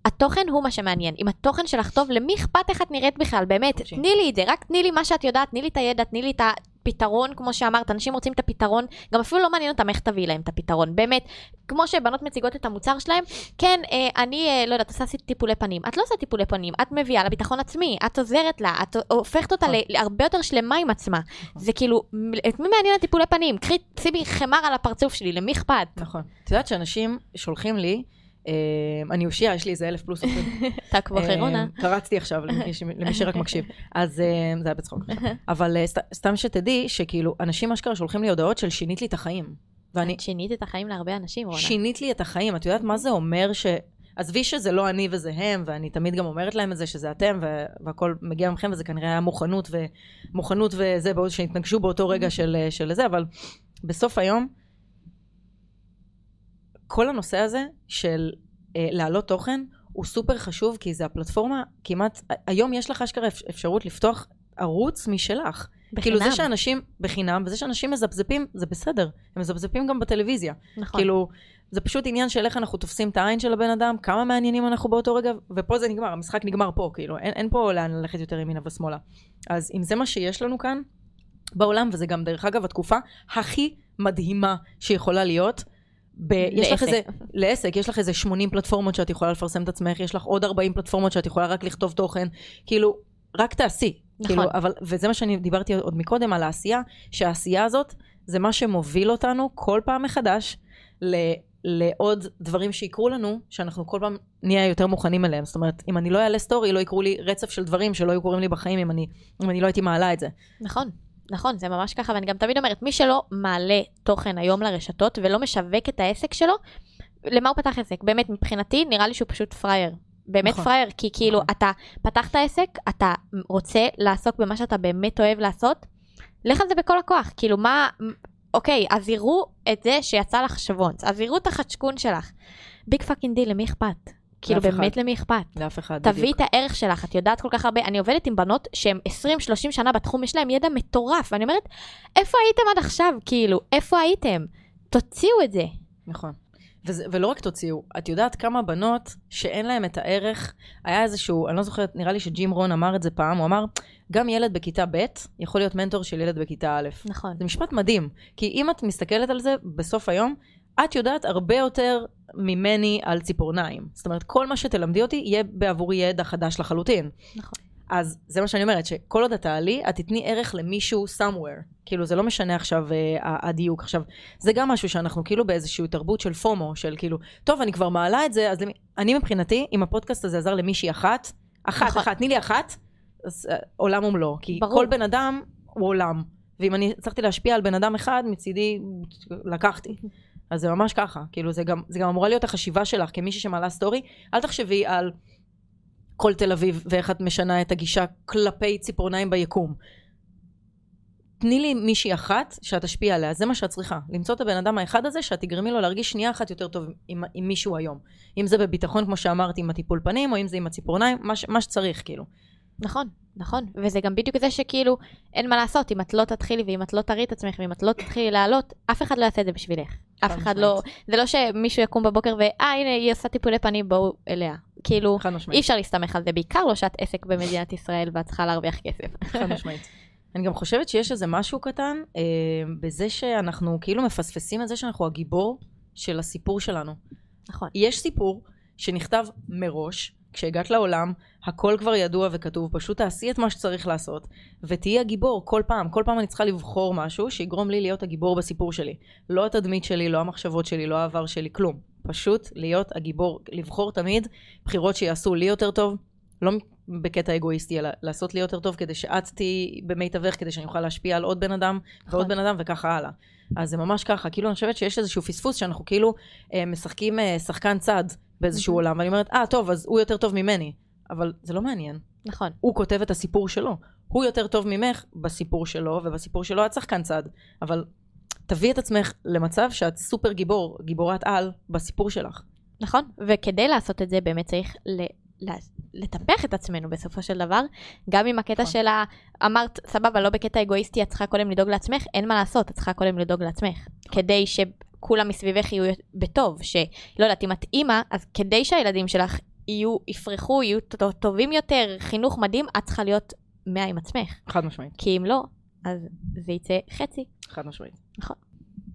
התוכן הוא מה שמעניין. אם התוכן שלך טוב, למי אכפת איך את נראית בכלל? באמת, תני לי את זה, רק תני לי מה שאת יודעת, תני לי את הידע, תני לי את הפתרון, כמו שאמרת, אנשים רוצים את הפתרון, גם אפילו לא מעניין אותם איך תביאי להם את הפתרון. באמת, כמו שבנות מציגות את המוצר שלהם, כן, אה, אני, אה, לא יודעת, עושה טיפולי פנים. את לא עושה טיפולי פנים, את מביאה לה ביטחון עצמי, את עוזרת לה, את הופכת אותה נכון. להרבה יותר שלמה עם עצמה. נכון. זה כאילו, את מי מעניין הטיפולי פנים? קחי, שימי חמר על הפרצוף שלי, למי אכפת? נכון. את יודעת שאנשים שולחים לי, אני אושייה, יש לי איזה אלף פלוס עוקבים. תעקבו אחרי רונה. קרצתי עכשיו למי שרק מקשיב. אז זה היה בצחוק. אבל סתם שתדעי, שכאילו, אנשים אשכרה שולחים לי הודעות של שינית לי את החיים. ואני... את שינית את החיים להרבה אנשים, רונה. שינית לי את החיים. את יודעת מה זה אומר ש... עזבי שזה לא אני וזה הם, ואני תמיד גם אומרת להם את זה, שזה אתם, והכל מגיע מכם, וזה כנראה היה מוכנות, ומוכנות וזה, שהתנגשו באותו רגע של, של זה, אבל בסוף היום, כל הנושא הזה של אה, להעלות תוכן, הוא סופר חשוב, כי זה הפלטפורמה כמעט, היום יש לך אשכרה אפשרות לפתוח ערוץ משלך. בחינם. כאילו זה שאנשים, בחינם, וזה שאנשים מזפזפים, זה בסדר. הם מזפזפים גם בטלוויזיה. נכון. כאילו, זה פשוט עניין של איך אנחנו תופסים את העין של הבן אדם, כמה מעניינים אנחנו באותו רגע, ופה זה נגמר, המשחק נגמר פה, כאילו, אין, אין פה לאן ללכת יותר ימינה ושמאלה. אז אם זה מה שיש לנו כאן בעולם, וזה גם דרך אגב התקופה הכי מדהימה שיכולה להיות, ב- לעסק. יש לך איזה, לעסק, יש לך איזה 80 פלטפורמות שאת יכולה לפרסם את עצמך, יש לך עוד 40 פלטפורמות שאת יכולה רק לכתוב תוכן, כאילו, רק תעשי. נכון. כאילו, אבל, וזה מה שאני דיברתי עוד מקודם על העשייה, שהעשייה הזאת זה מה שמוביל אותנו כל פעם מחדש ל... לעוד דברים שיקרו לנו, שאנחנו כל פעם נהיה יותר מוכנים אליהם. זאת אומרת, אם אני לא אעלה סטורי, לא יקרו לי רצף של דברים שלא היו קורים לי בחיים אם אני, אם אני לא הייתי מעלה את זה. נכון. נכון, זה ממש ככה, ואני גם תמיד אומרת, מי שלא מעלה תוכן היום לרשתות ולא משווק את העסק שלו, למה הוא פתח עסק? באמת, מבחינתי, נראה לי שהוא פשוט פראייר. באמת נכון. פראייר, כי כאילו, נכון. אתה פתחת עסק, אתה רוצה לעסוק במה שאתה באמת אוהב לעשות, לך על זה בכל הכוח. כאילו, מה, אוקיי, אז יראו את זה שיצא לך שוונץ, אז יראו את החצ'קון שלך. big fucking deal, למי אכפת? כאילו באמת למי אכפת? לאף אחד, בדיוק. תביאי את הערך שלך, את יודעת כל כך הרבה. אני עובדת עם בנות שהן 20-30 שנה בתחום, יש להן ידע מטורף, ואני אומרת, איפה הייתם עד עכשיו? כאילו, איפה הייתם? תוציאו את זה. נכון. וזה, ולא רק תוציאו, את יודעת כמה בנות שאין להן את הערך, היה איזשהו, אני לא זוכרת, נראה לי שג'ים רון אמר את זה פעם, הוא אמר, גם ילד בכיתה ב' יכול להיות מנטור של ילד בכיתה א'. נכון. זה משפט מדהים, כי אם את מסתכלת על זה בסוף היום, את יודעת הרבה יותר ממני על ציפורניים. זאת אומרת, כל מה שתלמדי אותי יהיה בעבורי ידע חדש לחלוטין. נכון. אז זה מה שאני אומרת, שכל עוד את תעלי, את תתני ערך למישהו somewhere. כאילו, זה לא משנה עכשיו uh, הדיוק. עכשיו, זה גם משהו שאנחנו כאילו באיזושהי תרבות של פומו, של כאילו, טוב, אני כבר מעלה את זה, אז למי... אני מבחינתי, אם הפודקאסט הזה עזר למישהי אחת, אחת, נכון. אחת, תני לי אחת, אז uh, עולם ומלואו. כי ברור. כל בן אדם הוא עולם. ואם אני הצלחתי להשפיע על בן אדם אחד, מצידי לקחתי. אז זה ממש ככה. כאילו, זה גם, זה גם אמורה להיות החשיבה שלך כמישהי שמעלה סטורי. אל תחשבי על... כל תל אביב ואיך את משנה את הגישה כלפי ציפורניים ביקום. תני לי מישהי אחת שאת תשפיע עליה, זה מה שאת צריכה. למצוא את הבן אדם האחד הזה, שאת תגרמי לו להרגיש שנייה אחת יותר טוב עם, עם מישהו היום. אם זה בביטחון, כמו שאמרתי, עם הטיפול פנים, או אם זה עם הציפורניים, מה, מה שצריך, כאילו. נכון, נכון. וזה גם בדיוק זה שכאילו, אין מה לעשות, אם את לא תתחילי ואם את לא תראי את עצמך ואם את לא תתחילי לעלות, אף אחד לא יעשה את זה בשבילך. אף אחד לא, זה לא שמישהו יקום בבוקר ואה, הנה, היא עושה טיפולי פנים, בואו אליה. כאילו, אי אפשר להסתמך על זה, בעיקר לא שאת עסק במדינת ישראל ואת צריכה להרוויח כסף. חד משמעית. אני גם חושבת שיש איזה משהו קטן אה, בזה שאנחנו כאילו מפספסים את זה שאנחנו הגיבור של הסיפור שלנו. נכון. יש סיפור שנכתב מראש, כשהגעת לעולם, הכל כבר ידוע וכתוב, פשוט תעשי את מה שצריך לעשות, ותהיי הגיבור כל פעם. כל פעם אני צריכה לבחור משהו שיגרום לי להיות הגיבור בסיפור שלי. לא התדמית שלי, לא המחשבות שלי, לא העבר שלי, כלום. פשוט להיות הגיבור, לבחור תמיד בחירות שיעשו לי יותר טוב, לא בקטע אגואיסטי, אלא לעשות לי יותר טוב כדי שאת תהיי במיטבך, כדי שאני אוכל להשפיע על עוד בן אדם ועוד נכון. בן אדם וככה הלאה. אז זה ממש ככה, כאילו אני חושבת שיש איזשהו פספוס שאנחנו כאילו אה, משחקים אה, שחקן צד באיזשהו עולם, ואני אומרת, אה, טוב, אז הוא יותר טוב ממני. אבל זה לא מעניין. נכון. הוא כותב את הסיפור שלו. הוא יותר טוב ממך בסיפור שלו, ובסיפור שלו את שחקן צד. אבל תביאי את עצמך למצב שאת סופר גיבור, גיבורת על, בסיפור שלך. נכון, וכדי לעשות את זה באמת צריך ל... לטפח את עצמנו בסופו של דבר, גם עם הקטע נכון. של ה... אמרת, סבבה, לא בקטע אגואיסטי, את צריכה קודם לדאוג לעצמך, אין מה לעשות, את צריכה קודם לדאוג לעצמך. נכון. כדי שכולם מסביבך יהיו בטוב, שלא יודעת, אם את אימא, אז כדי שהילדים שלך יהיו, יפרחו, יהיו טובים יותר, חינוך מדהים, את צריכה להיות מאה עם עצמך. חד משמעית. כי אם לא, אז זה יצא חצי. חד משמעית. נכון.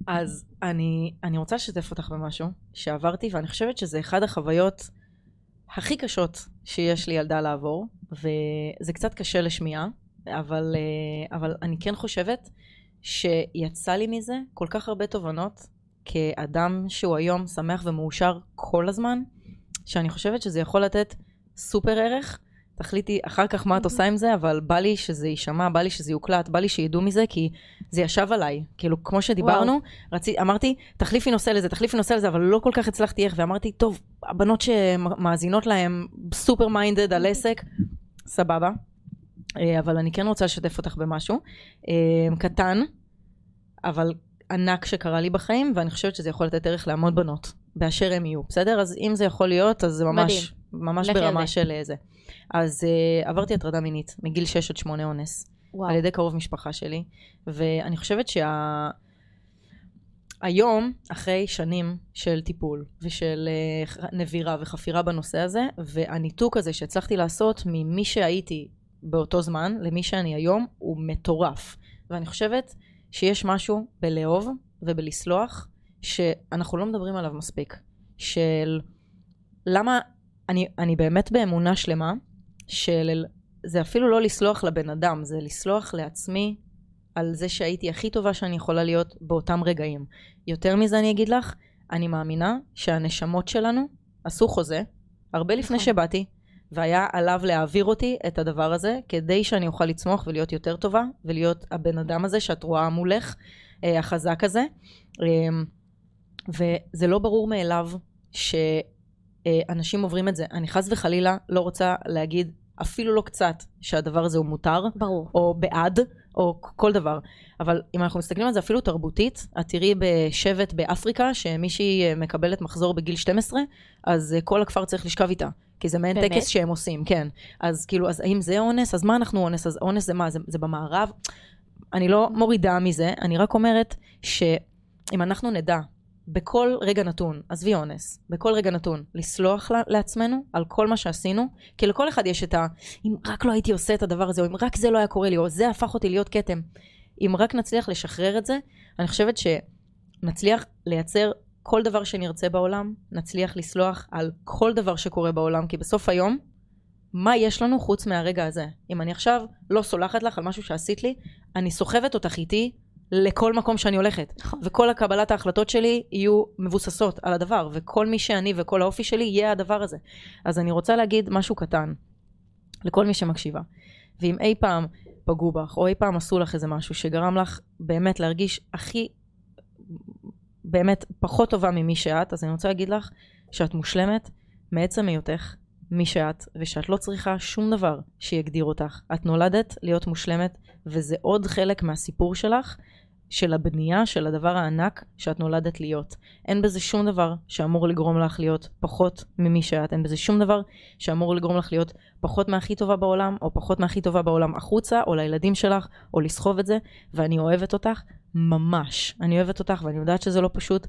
אז אני, אני רוצה לשתף אותך במשהו שעברתי, ואני חושבת שזה אחד החוויות הכי קשות שיש לי ילדה לעבור, וזה קצת קשה לשמיעה, אבל, אה, אבל אני כן חושבת שיצא לי מזה כל כך הרבה תובנות, כאדם שהוא היום שמח ומאושר כל הזמן, שאני חושבת שזה יכול לתת סופר ערך. תחליטי אחר כך מה את עושה עם זה, אבל בא לי שזה יישמע, בא לי שזה יוקלט, בא לי שידעו מזה, כי זה ישב עליי. כאילו, כמו שדיברנו, רצי, אמרתי, תחליפי נושא לזה, תחליפי נושא לזה, אבל לא כל כך הצלחתי איך, ואמרתי, טוב, הבנות שמאזינות להם super minded על עסק, סבבה. אה, אבל אני כן רוצה לשתף אותך במשהו. אה, קטן, אבל ענק שקרה לי בחיים, ואני חושבת שזה יכול לתת ערך להמון בנות, באשר הם יהיו, בסדר? אז אם זה יכול להיות, אז זה ממש, מדהים. ממש ברמה של אה, זה. אז uh, עברתי הטרדה מינית מגיל 6 עד 8 אונס, וואו. על ידי קרוב משפחה שלי, ואני חושבת שה... היום, אחרי שנים של טיפול ושל uh, נבירה וחפירה בנושא הזה, והניתוק הזה שהצלחתי לעשות ממי שהייתי באותו זמן למי שאני היום, הוא מטורף. ואני חושבת שיש משהו בלאהוב ובלסלוח, שאנחנו לא מדברים עליו מספיק. של למה, אני, אני באמת באמונה שלמה, של זה אפילו לא לסלוח לבן אדם, זה לסלוח לעצמי על זה שהייתי הכי טובה שאני יכולה להיות באותם רגעים. יותר מזה אני אגיד לך, אני מאמינה שהנשמות שלנו עשו חוזה, הרבה לפני נכון. שבאתי, והיה עליו להעביר אותי את הדבר הזה, כדי שאני אוכל לצמוח ולהיות יותר טובה, ולהיות הבן אדם הזה שאת רואה מולך, אה, החזק הזה. אה, וזה לא ברור מאליו שאנשים עוברים את זה. אני חס וחלילה לא רוצה להגיד אפילו לא קצת שהדבר הזה הוא מותר. ברור. או בעד, או כל דבר. אבל אם אנחנו מסתכלים על זה אפילו תרבותית, את תראי בשבט באפריקה, שמישהי מקבלת מחזור בגיל 12, אז כל הכפר צריך לשכב איתה. כי זה מעין באמת? טקס שהם עושים, כן. אז כאילו, אז האם זה אונס? אז מה אנחנו אונס? אז אונס זה מה? זה, זה במערב? אני לא מורידה מזה, אני רק אומרת שאם אנחנו נדע בכל רגע נתון, עזבי אונס, בכל רגע נתון, לסלוח לעצמנו על כל מה שעשינו, כי לכל אחד יש את ה... אם רק לא הייתי עושה את הדבר הזה, או אם רק זה לא היה קורה לי, או זה הפך אותי להיות כתם. אם רק נצליח לשחרר את זה, אני חושבת שנצליח לייצר כל דבר שנרצה בעולם, נצליח לסלוח על כל דבר שקורה בעולם, כי בסוף היום, מה יש לנו חוץ מהרגע הזה? אם אני עכשיו לא סולחת לך על משהו שעשית לי, אני סוחבת אותך איתי לכל מקום שאני הולכת. נכון. וכל הקבלת ההחלטות שלי יהיו מבוססות על הדבר, וכל מי שאני וכל האופי שלי יהיה הדבר הזה. אז אני רוצה להגיד משהו קטן לכל מי שמקשיבה. ואם אי פעם פגעו בך, או אי פעם עשו לך איזה משהו שגרם לך באמת להרגיש הכי באמת פחות טובה ממי שאת, אז אני רוצה להגיד לך שאת מושלמת מעצם היותך מי שאת, ושאת לא צריכה שום דבר שיגדיר אותך. את נולדת להיות מושלמת, וזה עוד חלק מהסיפור שלך, של הבנייה של הדבר הענק שאת נולדת להיות. אין בזה שום דבר שאמור לגרום לך להיות פחות ממי שאת, אין בזה שום דבר שאמור לגרום לך להיות פחות מהכי טובה בעולם, או פחות מהכי טובה בעולם החוצה, או לילדים שלך, או לסחוב את זה, ואני אוהבת אותך ממש. אני אוהבת אותך, ואני יודעת שזה לא פשוט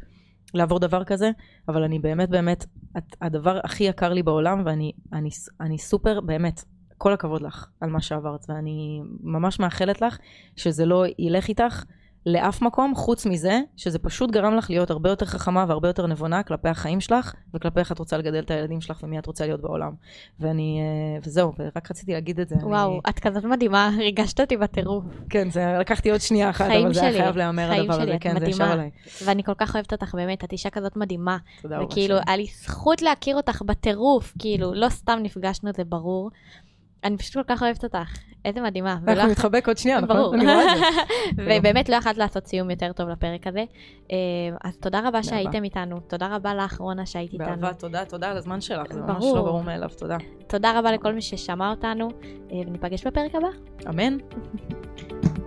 לעבור דבר כזה, אבל אני באמת באמת, את הדבר הכי יקר לי בעולם, ואני אני, אני סופר, באמת, כל הכבוד לך על מה שעברת, ואני ממש מאחלת לך שזה לא ילך איתך. לאף מקום, חוץ מזה, שזה פשוט גרם לך להיות הרבה יותר חכמה והרבה יותר נבונה כלפי החיים שלך, וכלפי איך את רוצה לגדל את הילדים שלך ומי את רוצה להיות בעולם. ואני, אה, וזהו, ורק רציתי להגיד את זה. וואו, אני... את כזאת מדהימה, ריגשת אותי בטירוף. כן, זה, לקחתי עוד שנייה אחת, אבל זה היה חייב להיאמר הדבר הזה, כן, זה ישב עליי. ואני כל כך אוהבת אותך, באמת, את אישה כזאת מדהימה. תודה רבה. וכאילו, היה לי זכות להכיר אותך בטירוף, כאילו, לא סתם נפגשנו, זה ברור. אני פשוט כל כך אוהבת אותך. איזה מדהימה. אנחנו נתחבק עוד שנייה, נכון? ברור. ובאמת לא יכולת לעשות סיום יותר טוב לפרק הזה. אה, אז תודה רבה שהייתם איתנו. תודה רבה לך, רונה, שהיית איתנו. באהבה, תודה, תודה על הזמן שלך. זה ממש לא ברור מאליו, תודה. תודה רבה לכל מי ששמע אותנו, אה, וניפגש בפרק הבא. אמן.